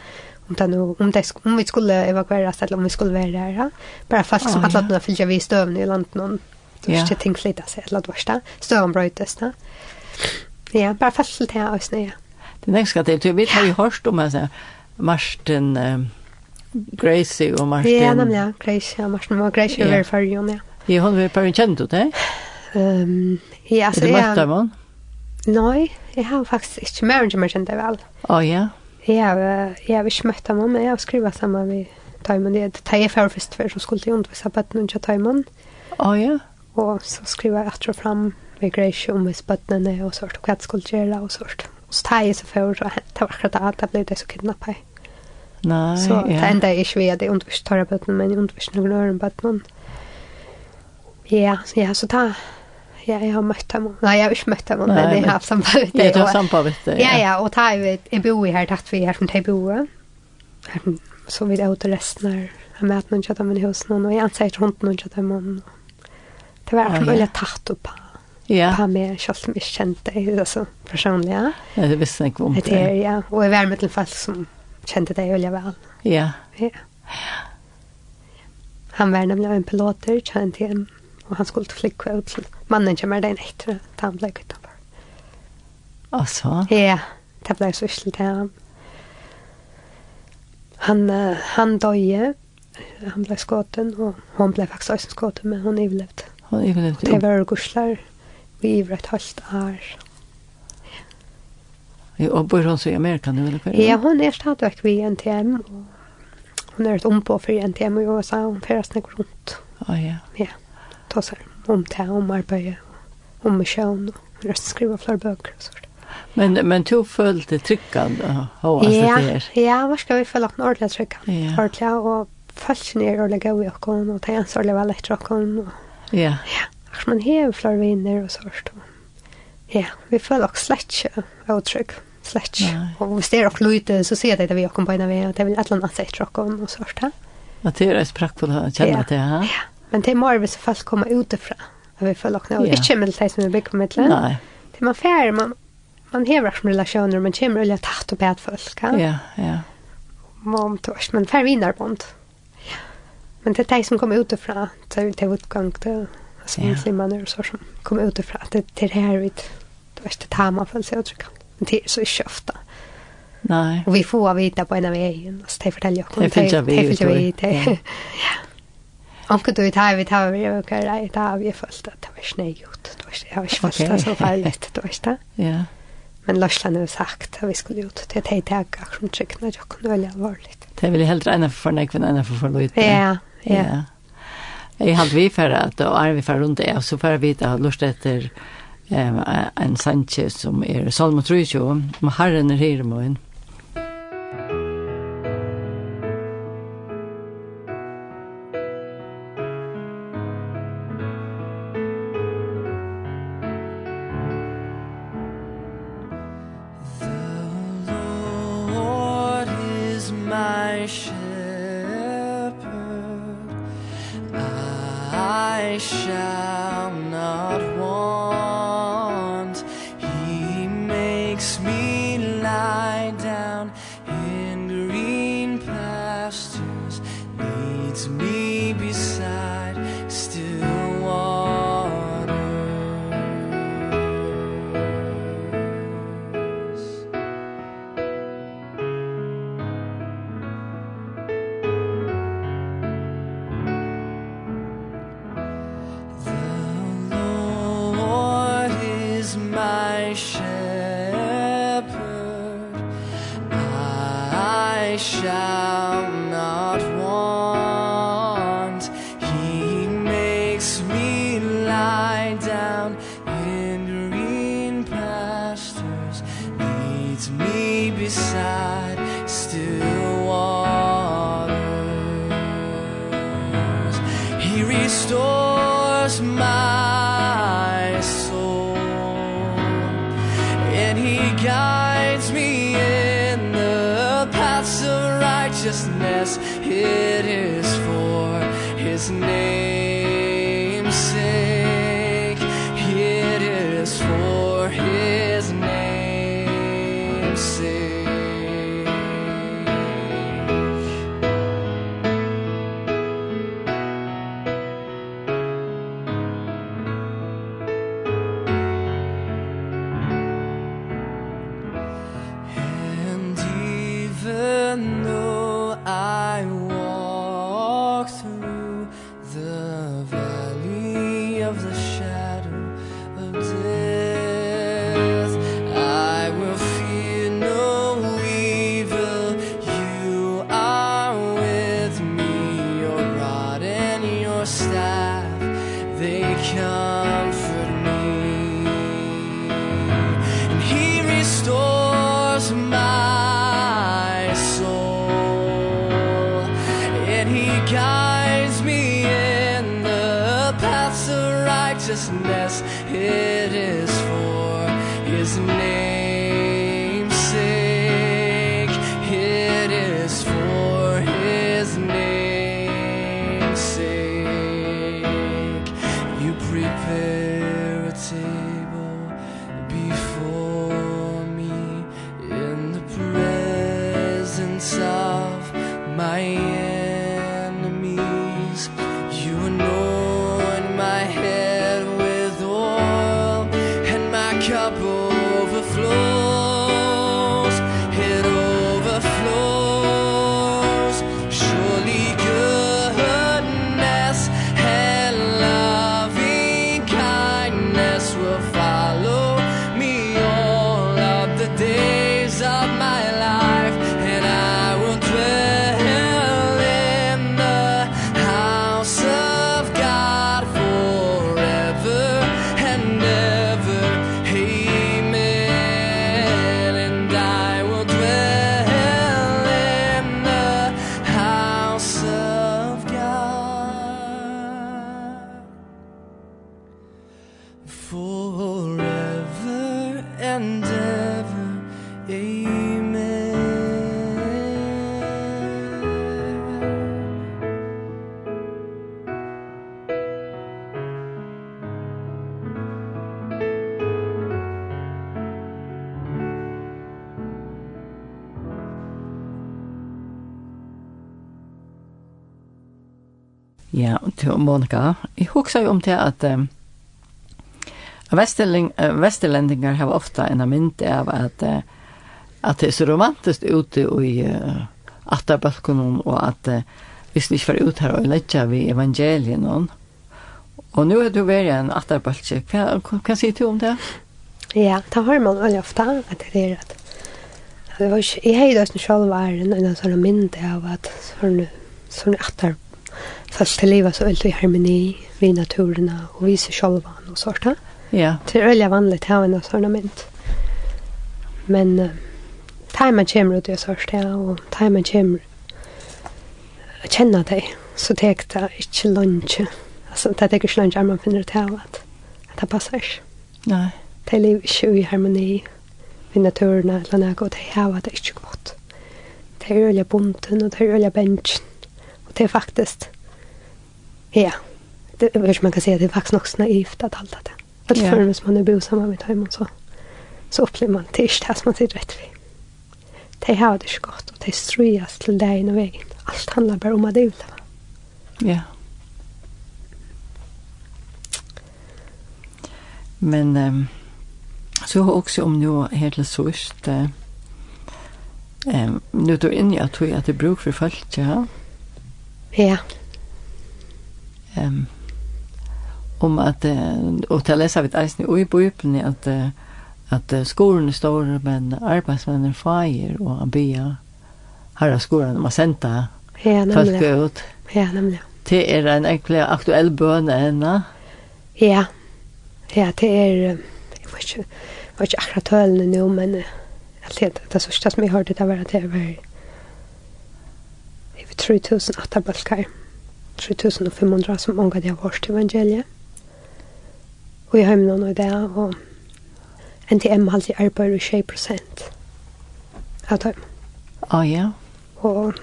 om det nu, om, det, om vi skulle evakueras eller om vi skulle vara där. Ja? Bara folk som oh, alla ja. fyllt vi stövn i landet någon Du vet inte ting flytta sig eller du vet Stövan bröjtes. Ja, bara fast till det här också. Ja. Det nästa det du vet har ju hört om alltså Martin Gracie och Martin. Ja, nämligen Gracie och Martin och Gracie över för ju. Ja, hon var på en känd ut, eh? Ehm, ja, så ja. Nej, jag har faktiskt inte mer än jag kände väl. Ja, ja. Ja, jag har inte mött honom, men jag har skrivit samman med Taimon. Det är Taimon först för som skulle till ont vissa bötten och Taimon. Ja, ja og så skriver jeg etter og fram med grejsje om hvis bøttene og sånt, og hva det skulle gjøre og sånt. Og så tar jeg seg for, og det var akkurat alt, da ble det så kidnappet. Nei, så ja. det enda jeg ikke ved, jeg undervist tar jeg bøttene, men jeg undervist noen øren bøttene. Ja, ja, så ta, ja, jeg har møtt dem. Nei, jeg har ikke møtt dem, men jeg har haft samtidig. Ja, du har samtidig, ja. Ja, ja, og ta, jeg, jeg bor i her, tatt vi her som de bor. Her, så vi er ute resten her, jeg møter noen kjøttet min i noen, og jeg anser ikke rundt noen kjøttet min, og Det var oh, veldig tatt opp Ja. På meg selv som jeg kjente, altså, personlig, ja. Ja, det visste jeg ikke om det. Det er, ja. Og jeg var med til folk som kjente deg veldig vel. Ja. Ja. Han var nemlig en piloter, kjent igjen, og han skulle til flikke ut til mannen kommer den etter, da han ble utenfor. Altså? Ja, det ble så uslig til han. Han, uh, han døde, han ble skåten, og hun ble faktisk også skåten, men hun overlevde. Och det var det var guslar vi var ett halvt år. Ja, och bor hon så i Amerika nu eller hur? Ja, hon är stadigt vid NTM och hon är ett ombå för NTM i USA hon färdas när runt. Ja, ja. Ja, ta sig om det här om arbete om mission och röst skriva fler böcker och sånt. Men men tog följde tryckan och ja, det här. ja, var ska vi följa en ordentlig tryckan? Ja. Ordentlig och falsk ner och lägga i och kon och ta en sorglig väldigt tryckan och Ja. Ja. Ach, man hever flere viner og sånt. Ja, vi føler også slett ikke avtrykk. Slett ikke. Og hvis det er også lite, så sier det at vi åker på en av og det er vel et eller annet sett åkken og sånt. At det er et praktfull å kjenne til, ja? Ja, men det er mer hvis folk kommer utifra. Og vi føler også, og ikke med det som er bygget med det. Nei. Det er man færre, man, man hever som relasjoner, man kommer og tatt opp et folk. Ja, ja. ja. Om torsk, men færre vinnerbånd. Ja Men det är de som kommer utifrån, så det är utgång till alltså yeah. simman och så som kommer utifrån. Det är det här vi, det värsta tar man för sig uttrycka. Men det är så inte ofta. Nej. Och vi får vita på en ena vägen, alltså det förtäljer jag. Det finns jag vid. Det vid. Ja. Anke du tar vi tar vi och det har vi fullt att det var snö gjort. Det var jag var fast så farligt det var det. Ja. Men Larsland har sagt att vi skulle ut det att hej som tryckna jag kunde välja varligt. Det vill hellre ena för förna kvinna ena för för lite. Ja. Ja. Jeg hadde vi for at, og er vi for rundt det, så får jeg vite at lurt etter um, en sannsje som er Salmo 3, om Herren er her i morgen. hugsar jo om det at um, Vesterlendingar har ofta en mynd av at uh, at det er så romantiskt ute i uh, atterbalkonen og at uh, hvis vi ikke var ut her og letja vi evangelien noen Og nu er du vært en atarbølse. Hva, hva sier du om det? Ja, det har man veldig ofte at det er at Det var ikke, jeg heide oss selv var en sånn mynd av at sånn, sånn atar fast til livet så veldig harmoni vi naturerna och vi ser själva og sånt där. Ja. Det er veldig vanlig til å ha en sånn mynt. Men uh, tajmen kommer ut i sånt ja, og och man kommer att känna deg, Så tek det ikke lunsje. Altså, det tek ikke lunsje man finner ut av at, at det passer ikke. Nei. Det lever ikke i harmoni med naturen eller noe, og det här var det ikke godt. Det er öliga bunten og det er öliga bänken. Og det er faktisk, ja, det, hur man kan säga, det är faktiskt också naivt att hålla det. Att yeah. förrän man är bosamma med hemma så, så upplever man det inte som man ser rätt vid. Det har det så gott och det ströjas till dig och vägen. Allt handlar bara om att det Ja. Yeah. Men um, så har också om nu helt till sist uh, um, nu då in jag tror att det bruk för folk ja. Ja. Ehm um, om at uh, att och till läsa vid eisen i bibeln att att skolan är stor men arbetsmännen fajer och her er skolen man senta ja nämligen ut ja nemlig. Det er en egentlig aktuell bön ennå ja. Ja det är jeg vet ikke jeg vet ikke akkurat tølende nå men att det det sista som jag hörde det var att det var över 3000 åtta balkar 3500 som många de har varit evangeliet og i heimen og i dag, og NTM har alltid arbeidet 20 prosent av dem. Å ja. Og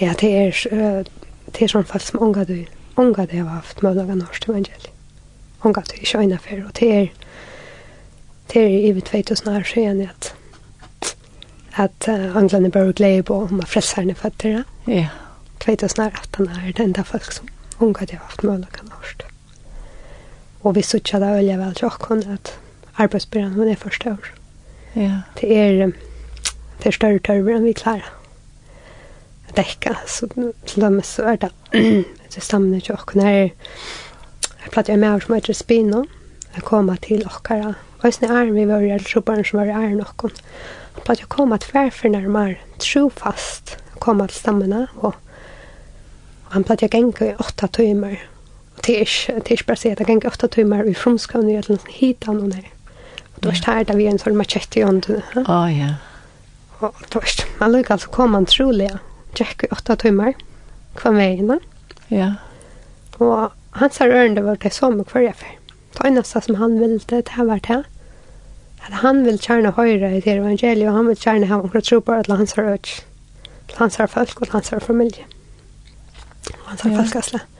ja, det er, det er sånn fall som unga du, unga du har haft med å lage norsk evangeliet. Unga du ikke øyne for, og det er, det er i 2000 år siden at at uh, Anglene bare glede på om at frelserne fatter det. Ja. 2018 er det enda folk som unga de har haft mulighet av norsk. Og vi sutja da veldig vel til åkken at arbeidsbyrden hun er for stor. Ja. Det er, det er større tørver enn vi klarer å dekke. Så til dem så er det det stammer til åkken her. Jeg platt jeg med som heter Spino. Jeg kom til åkkere. Og jeg er vi var i eldre som var i æren åkken. Jeg platt jeg kom til hverfor nærmere trofast kom til stammene. Og han platt jeg gengå i åtta timer det är inte, det är inte bara att säga att jag kan åtta timmar i frumskån och jag hittar någon här. Och då är det där vi är en sån machete i ånden. Ja, ja. Och då är det, man lyckas alltså kom man trolig. Jack i åtta timmar. Kvar vägen. Ja. Och hans här örende var det som kvar jag för. Det enda som han ville, det här var det Att han vill kärna höra i det evangeliet och han vill kärna ha omkring tro på att hans har öts. Till hans har folk och till hans har familj. Och hans har folkasla. Ja.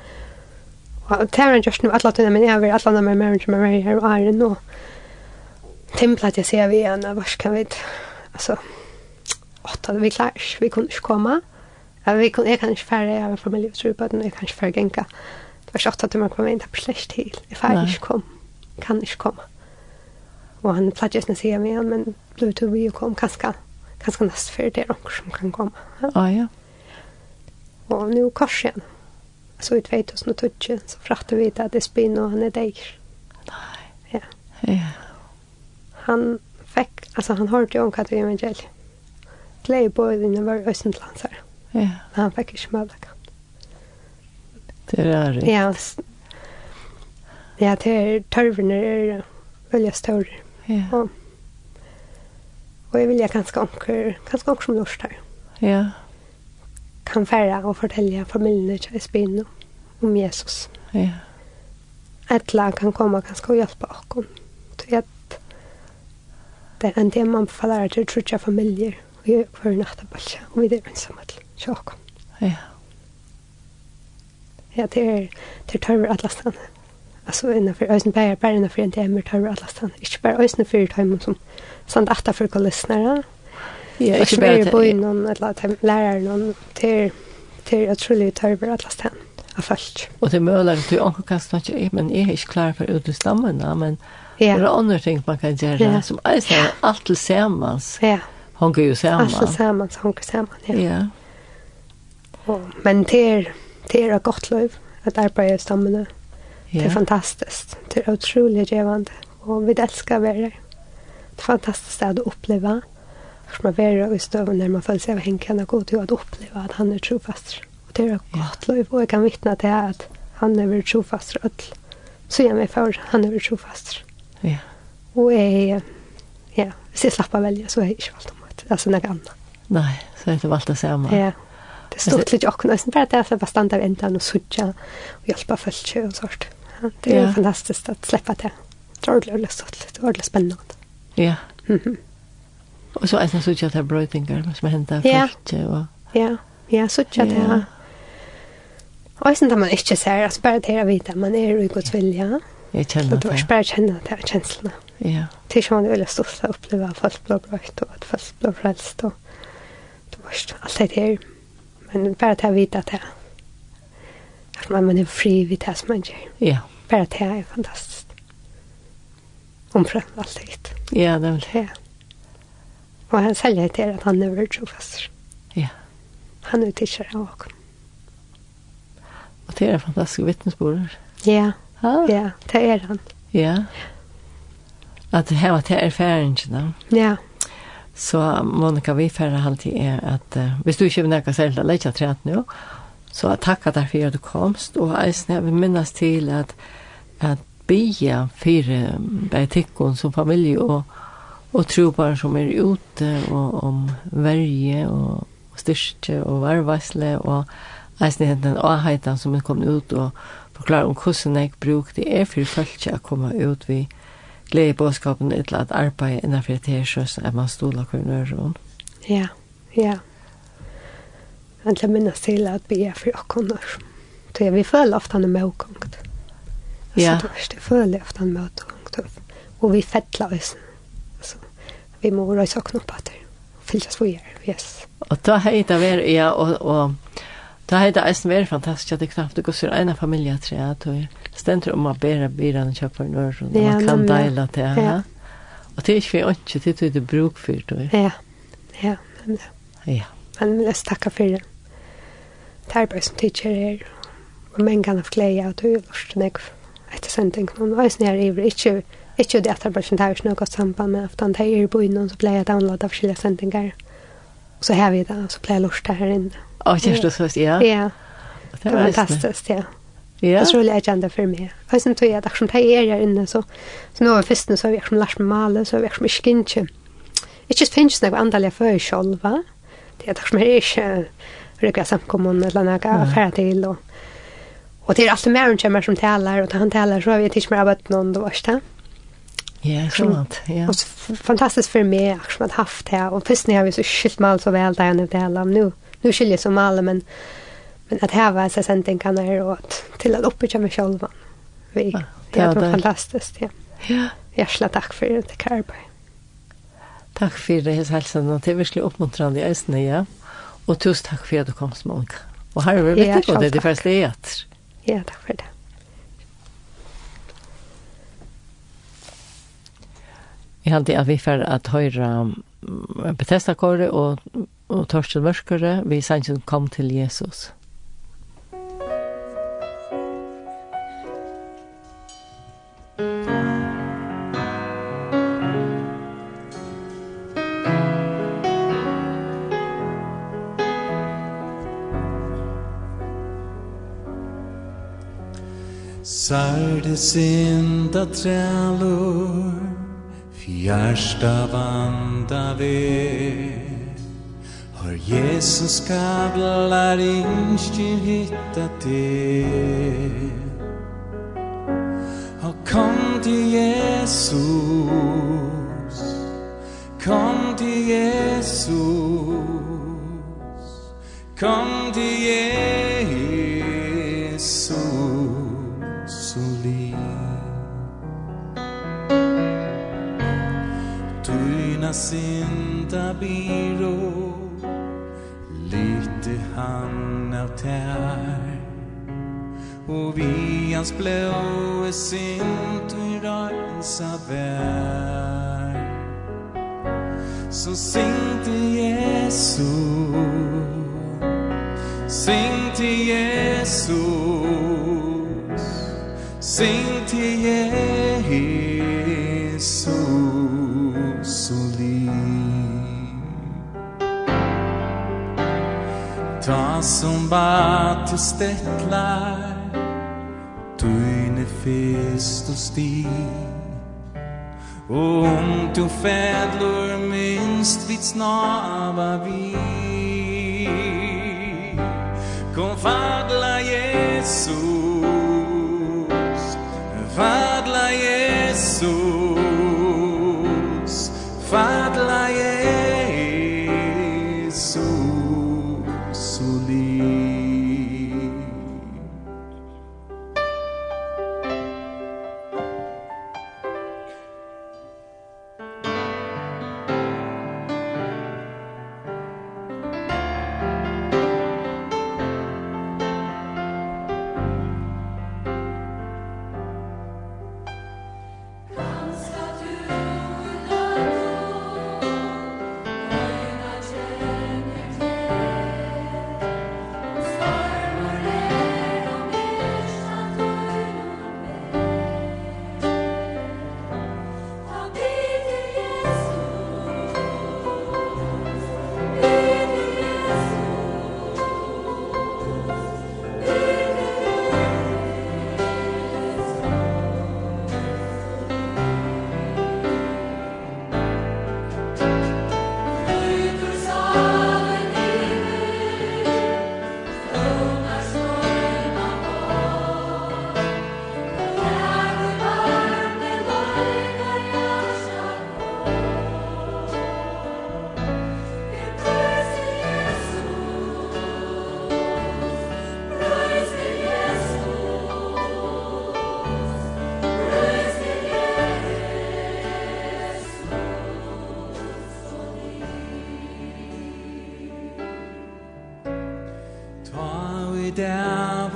Og det er han gjort nu alla tiden, men jeg vil alla när man märker mig med her og er nå. Templa at jeg ser vi igjen, hva skal vi Altså, åtta, vi klarar, vi kunde inte komma. Vi kunne, jeg kan ikke fære, jeg färre, familie og tro på den, jeg kan ikke färre genka. Det var ikke 28 timmar kom jag inte precis till. Jag färre ikke kom, kan ikke komme. Og han platt just å ser vi igjen, men blev til vi och kom ganska, ganska näst för det er noen som kan komme. Ja, ja. Og nå kors igen så i 2012 så fratte vi til at det spinn og han er deg. Nei. Ja. Ja. Han fikk, altså han hørte jo om hva det var evangeliet. Glede på dine var østentlandsere. Ja. Men han fikk ikke med det. Det er rett. Ja, ja det er tørvene er veldig større. Ja. Og, og jeg vil jeg ganske omkring, ganske omkring som lort her. Ja. Ja kan færa og fortelle familiene til Espino om Jesus. Ja. Etla kan komme ganske og hjelpe oss. Så at det er en del man faller til trutja familier og gjør hver nattabalja og vi er ensamme til sjåk. Ja. Ja, det er, det er tørver alle stedene. Altså innenfor øyne bare, bare innenfor en del demer tørver alle stedene. Ikke bare øyne for tøymen som sånn at det er for kulisnere, Ja, ikke bare i bøyen, eller at læreren, til, til utrolig tørver alle stedene av folk. Og det er mulig at du anker kan snakke, men jeg er ikke klar for ut i stammene, men ja. det er andre ting man kan gjøre, ja. som er sånn, alt til sammen, ja. Hun går jo sammen. Alt til sammen, hunker sammen, ja. ja. Og, men det er, det er et godt liv, at arbeid i stammene. Ja. Det er fantastisk, det er utrolig givende. og vi elsker å være her. Det er fantastisk at oppleve det får man vara i støven når man føler seg av hänkan och god til å oppleve at han er trofast. Og det er är godt liv, og jeg kan vittne til at han er varit trofast alt. Så jeg mig for han er varit trofast. Ja. Og jeg, ja, hvis jeg slapper velge, så er jeg ikke valgt om att alltså något annat. Nei, så er det valt att säga Ja. Det står litt och nästan bare det är fast av enda og sudja og hjälpa folk og sånt. Ja, Det er ja. fantastisk att släppa det. Det er ordentlig, och ordentligt spännande. Ja. Mm -hmm. Og så er det sånn at det er brøytinger som hender ja. først. Og... Ja, ja, sånn at det er. Og sånn at man ikke ser, altså bare til å vite at man er i Guds vilja. Jeg kjenner det. Og bare kjenner det er kjenslene. Ja. Det er ikke man er veldig stort å oppleve at folk blir brøyt, og at folk blir frelst, og du var alt det her. Men bare til å vite at det er. At man, man er fri vidt det som man gjør. Ja. Bare til det er fantastisk. Omfrem alt det. Ja, det er vel. Ja. Og han selger til at han er trofast. Ja. Han er teacher av oss. Og det er fantastiske vittnesbord. Ja, ah. ja, det er han. Ja. At det her var til erfaringen, da. Ja. Så Monica, vi færre alltid er at uh, hvis du ikke vil nækka selv, eller ikke har nå, så takk at for at du komst, og eisen jeg vil minnes til at, at bia fire bare tikkun som familie og, og tropar som er ute og om verje og, og styrke og varvarsle og eisen hent den avheitan som er kommet ut og forklare om hvordan jeg bruk det er for folk å komme ut vi glede i bådskapen til at arbeid innenfor det her sjøs at man stoler hver nøyron. Ja, ja. Jeg vil minnes til at vi er for åkoner. Så vi føler ofte han er medgångt. Ja. Så det er ofte han er medgångt. Og vi fettler oss. Mm vi må röjsa knoppater. Fyllas vi gör, yes. Och då heter vi, ja, og, og da har det eisen vært fantastisk at det knapt går sur ena familie tre at det stender om å bære bilen og kjøpe en ør og man kan deile til her. Ja. Og det er ikke for ikke, det er det bruk for det. Ja, ja, men det. Ja. Men jeg takker for det. Det er bare som teacher her. Og menn kan ha flere av det, og det er etter sending. Men jeg er ivrig, ikke Ikke det at Arbeidsjen har ikke noe samband med at det tar på innom, så pleier jeg downloada downloade av forskjellige sendinger. Så har vi det, og så pleier jeg lort det her inne. Å, kjæreste hos ja. Ja, det var fantastisk, ja. Ja. Det tror jeg kjente for meg. Og sen tror jeg at akkurat jeg er her inne, så, så nå er først så har vi akkurat lært meg male, så har vi akkurat ikke ikke. Ikke finnes noe andalige for selv, va? Det er akkurat jeg ikke rykker samkommunen eller noe affære til, og Og det er alltid mer enn kommer som talar, og han talar så har vi tids mer av bøtten og det var ikke. Ja, sant. Ja. Och fantastiskt för mig att man haft här och först när jag var så skilt mal så väl där nu där om nu. Nu skiljer som alla men men att här var så sent kan kan här åt till att uppe mig själv. Vi. Ja, det är det är- fantastiskt. Ja. Ja. Järsla tack för det Karpa. Tack för det hälsan hälsan det är verkligen uppmuntrande i Östne, ja. Och tusen tack för att du kom så många. Och här är vi vet inte vad det är för att det är. Ja, tack för det. Jeg hadde at vi får at høyre Bethesda-kåret og, og Torsten Mørskere, vi sannsyn kom til Jesus. Sardes in trælur Hjärsta vanda vi Har Jesus kablar inskir hitta det Och kom till Jesus Kom till Jesus Kom till Jesus biro. Lite han av tær. Og vi hans blåe sint Vi røynsa vær. Så sing til Jesus. Sing til Jesus ju stetlar Tøyne fest og stig Og om du fædlur minst vid snava vi. Kom fadla Jesus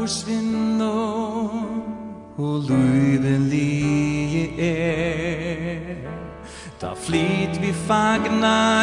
forsvinner Og løven lige er. Da flit vi fagnar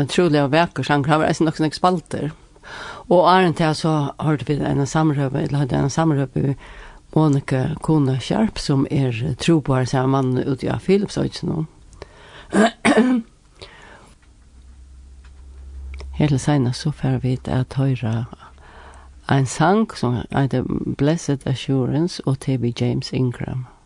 en utrolig og vekker sang, han var eisen nok sånne spalter. Og Arne til så hørte vi en samrøve, eller hadde en i Monika Kona Kjarp, som er troboer som mann ute av Philips, og ikke noe. Hele senest så får vi at høyre en sang som heter Blessed Assurance og T.B. James Ingram. Mm.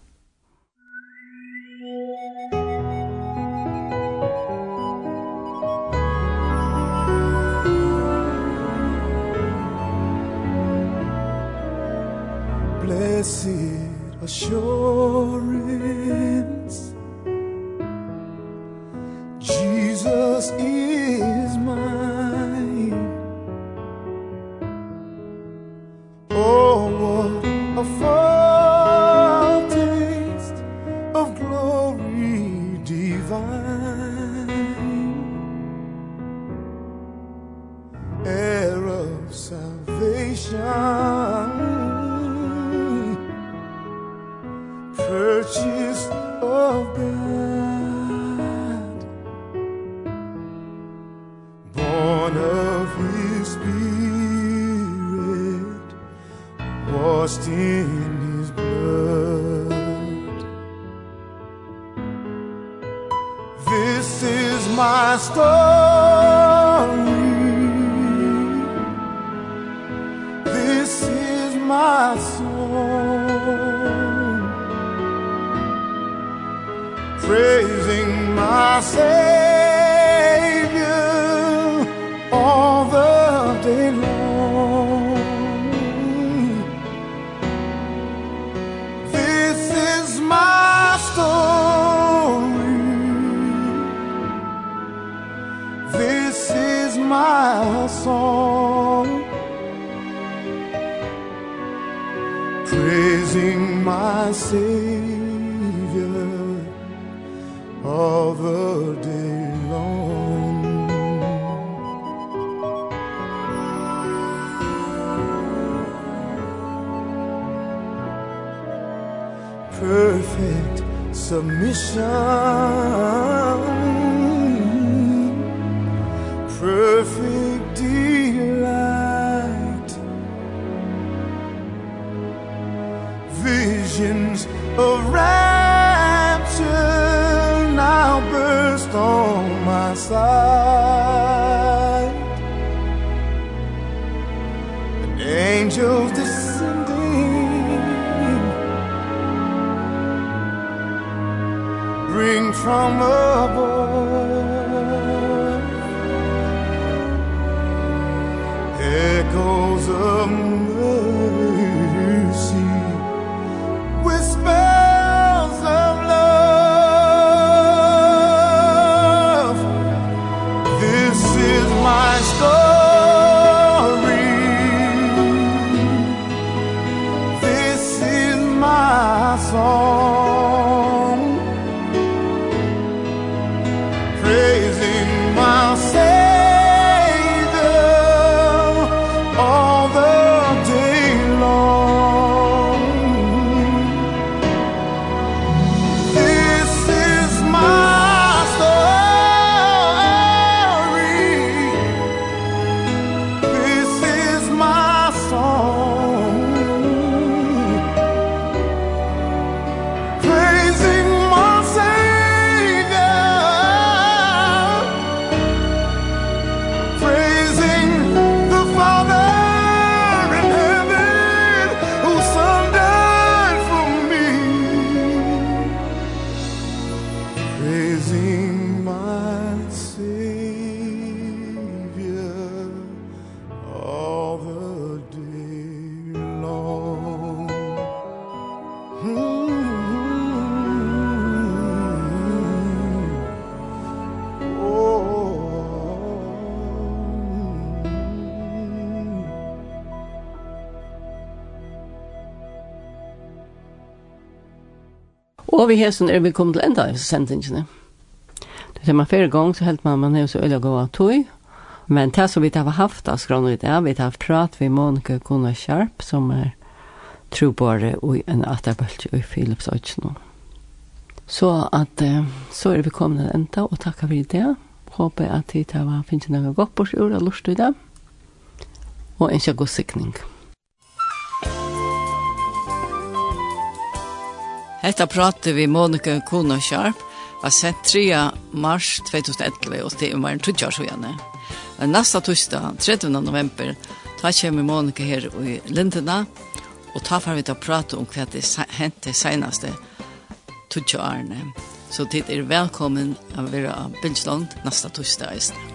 blessed assurance Jesus is mine. Oh, what a Og vi hesen er vi kommet til enda av sendingene. Det er man flere ganger så helt man man er så øyla gåa tog. Men det som vi har haft av skrann ut er, vi har haft prat med Monika Gunnar Kjarp, som er trobare og en atterbølge i Philips Øytsnå. Så, at, så er vi kommet til enda, og takkar vi det. Håper at vi har finnet noe godt på sjøret og lort i det. Og en kjærgåsikning. Takk. Hetta pratet vi Monika Kuna Sharp var sett 3. mars 2011 og det var en år så gjerne. Nasta tutsdag, 13. november, ta kommer Monika her i Lindena og ta far vi til å prate om hva det hente seneste årene. Så tid er velkommen å være av Bildsland nasta tutsdag i stedet.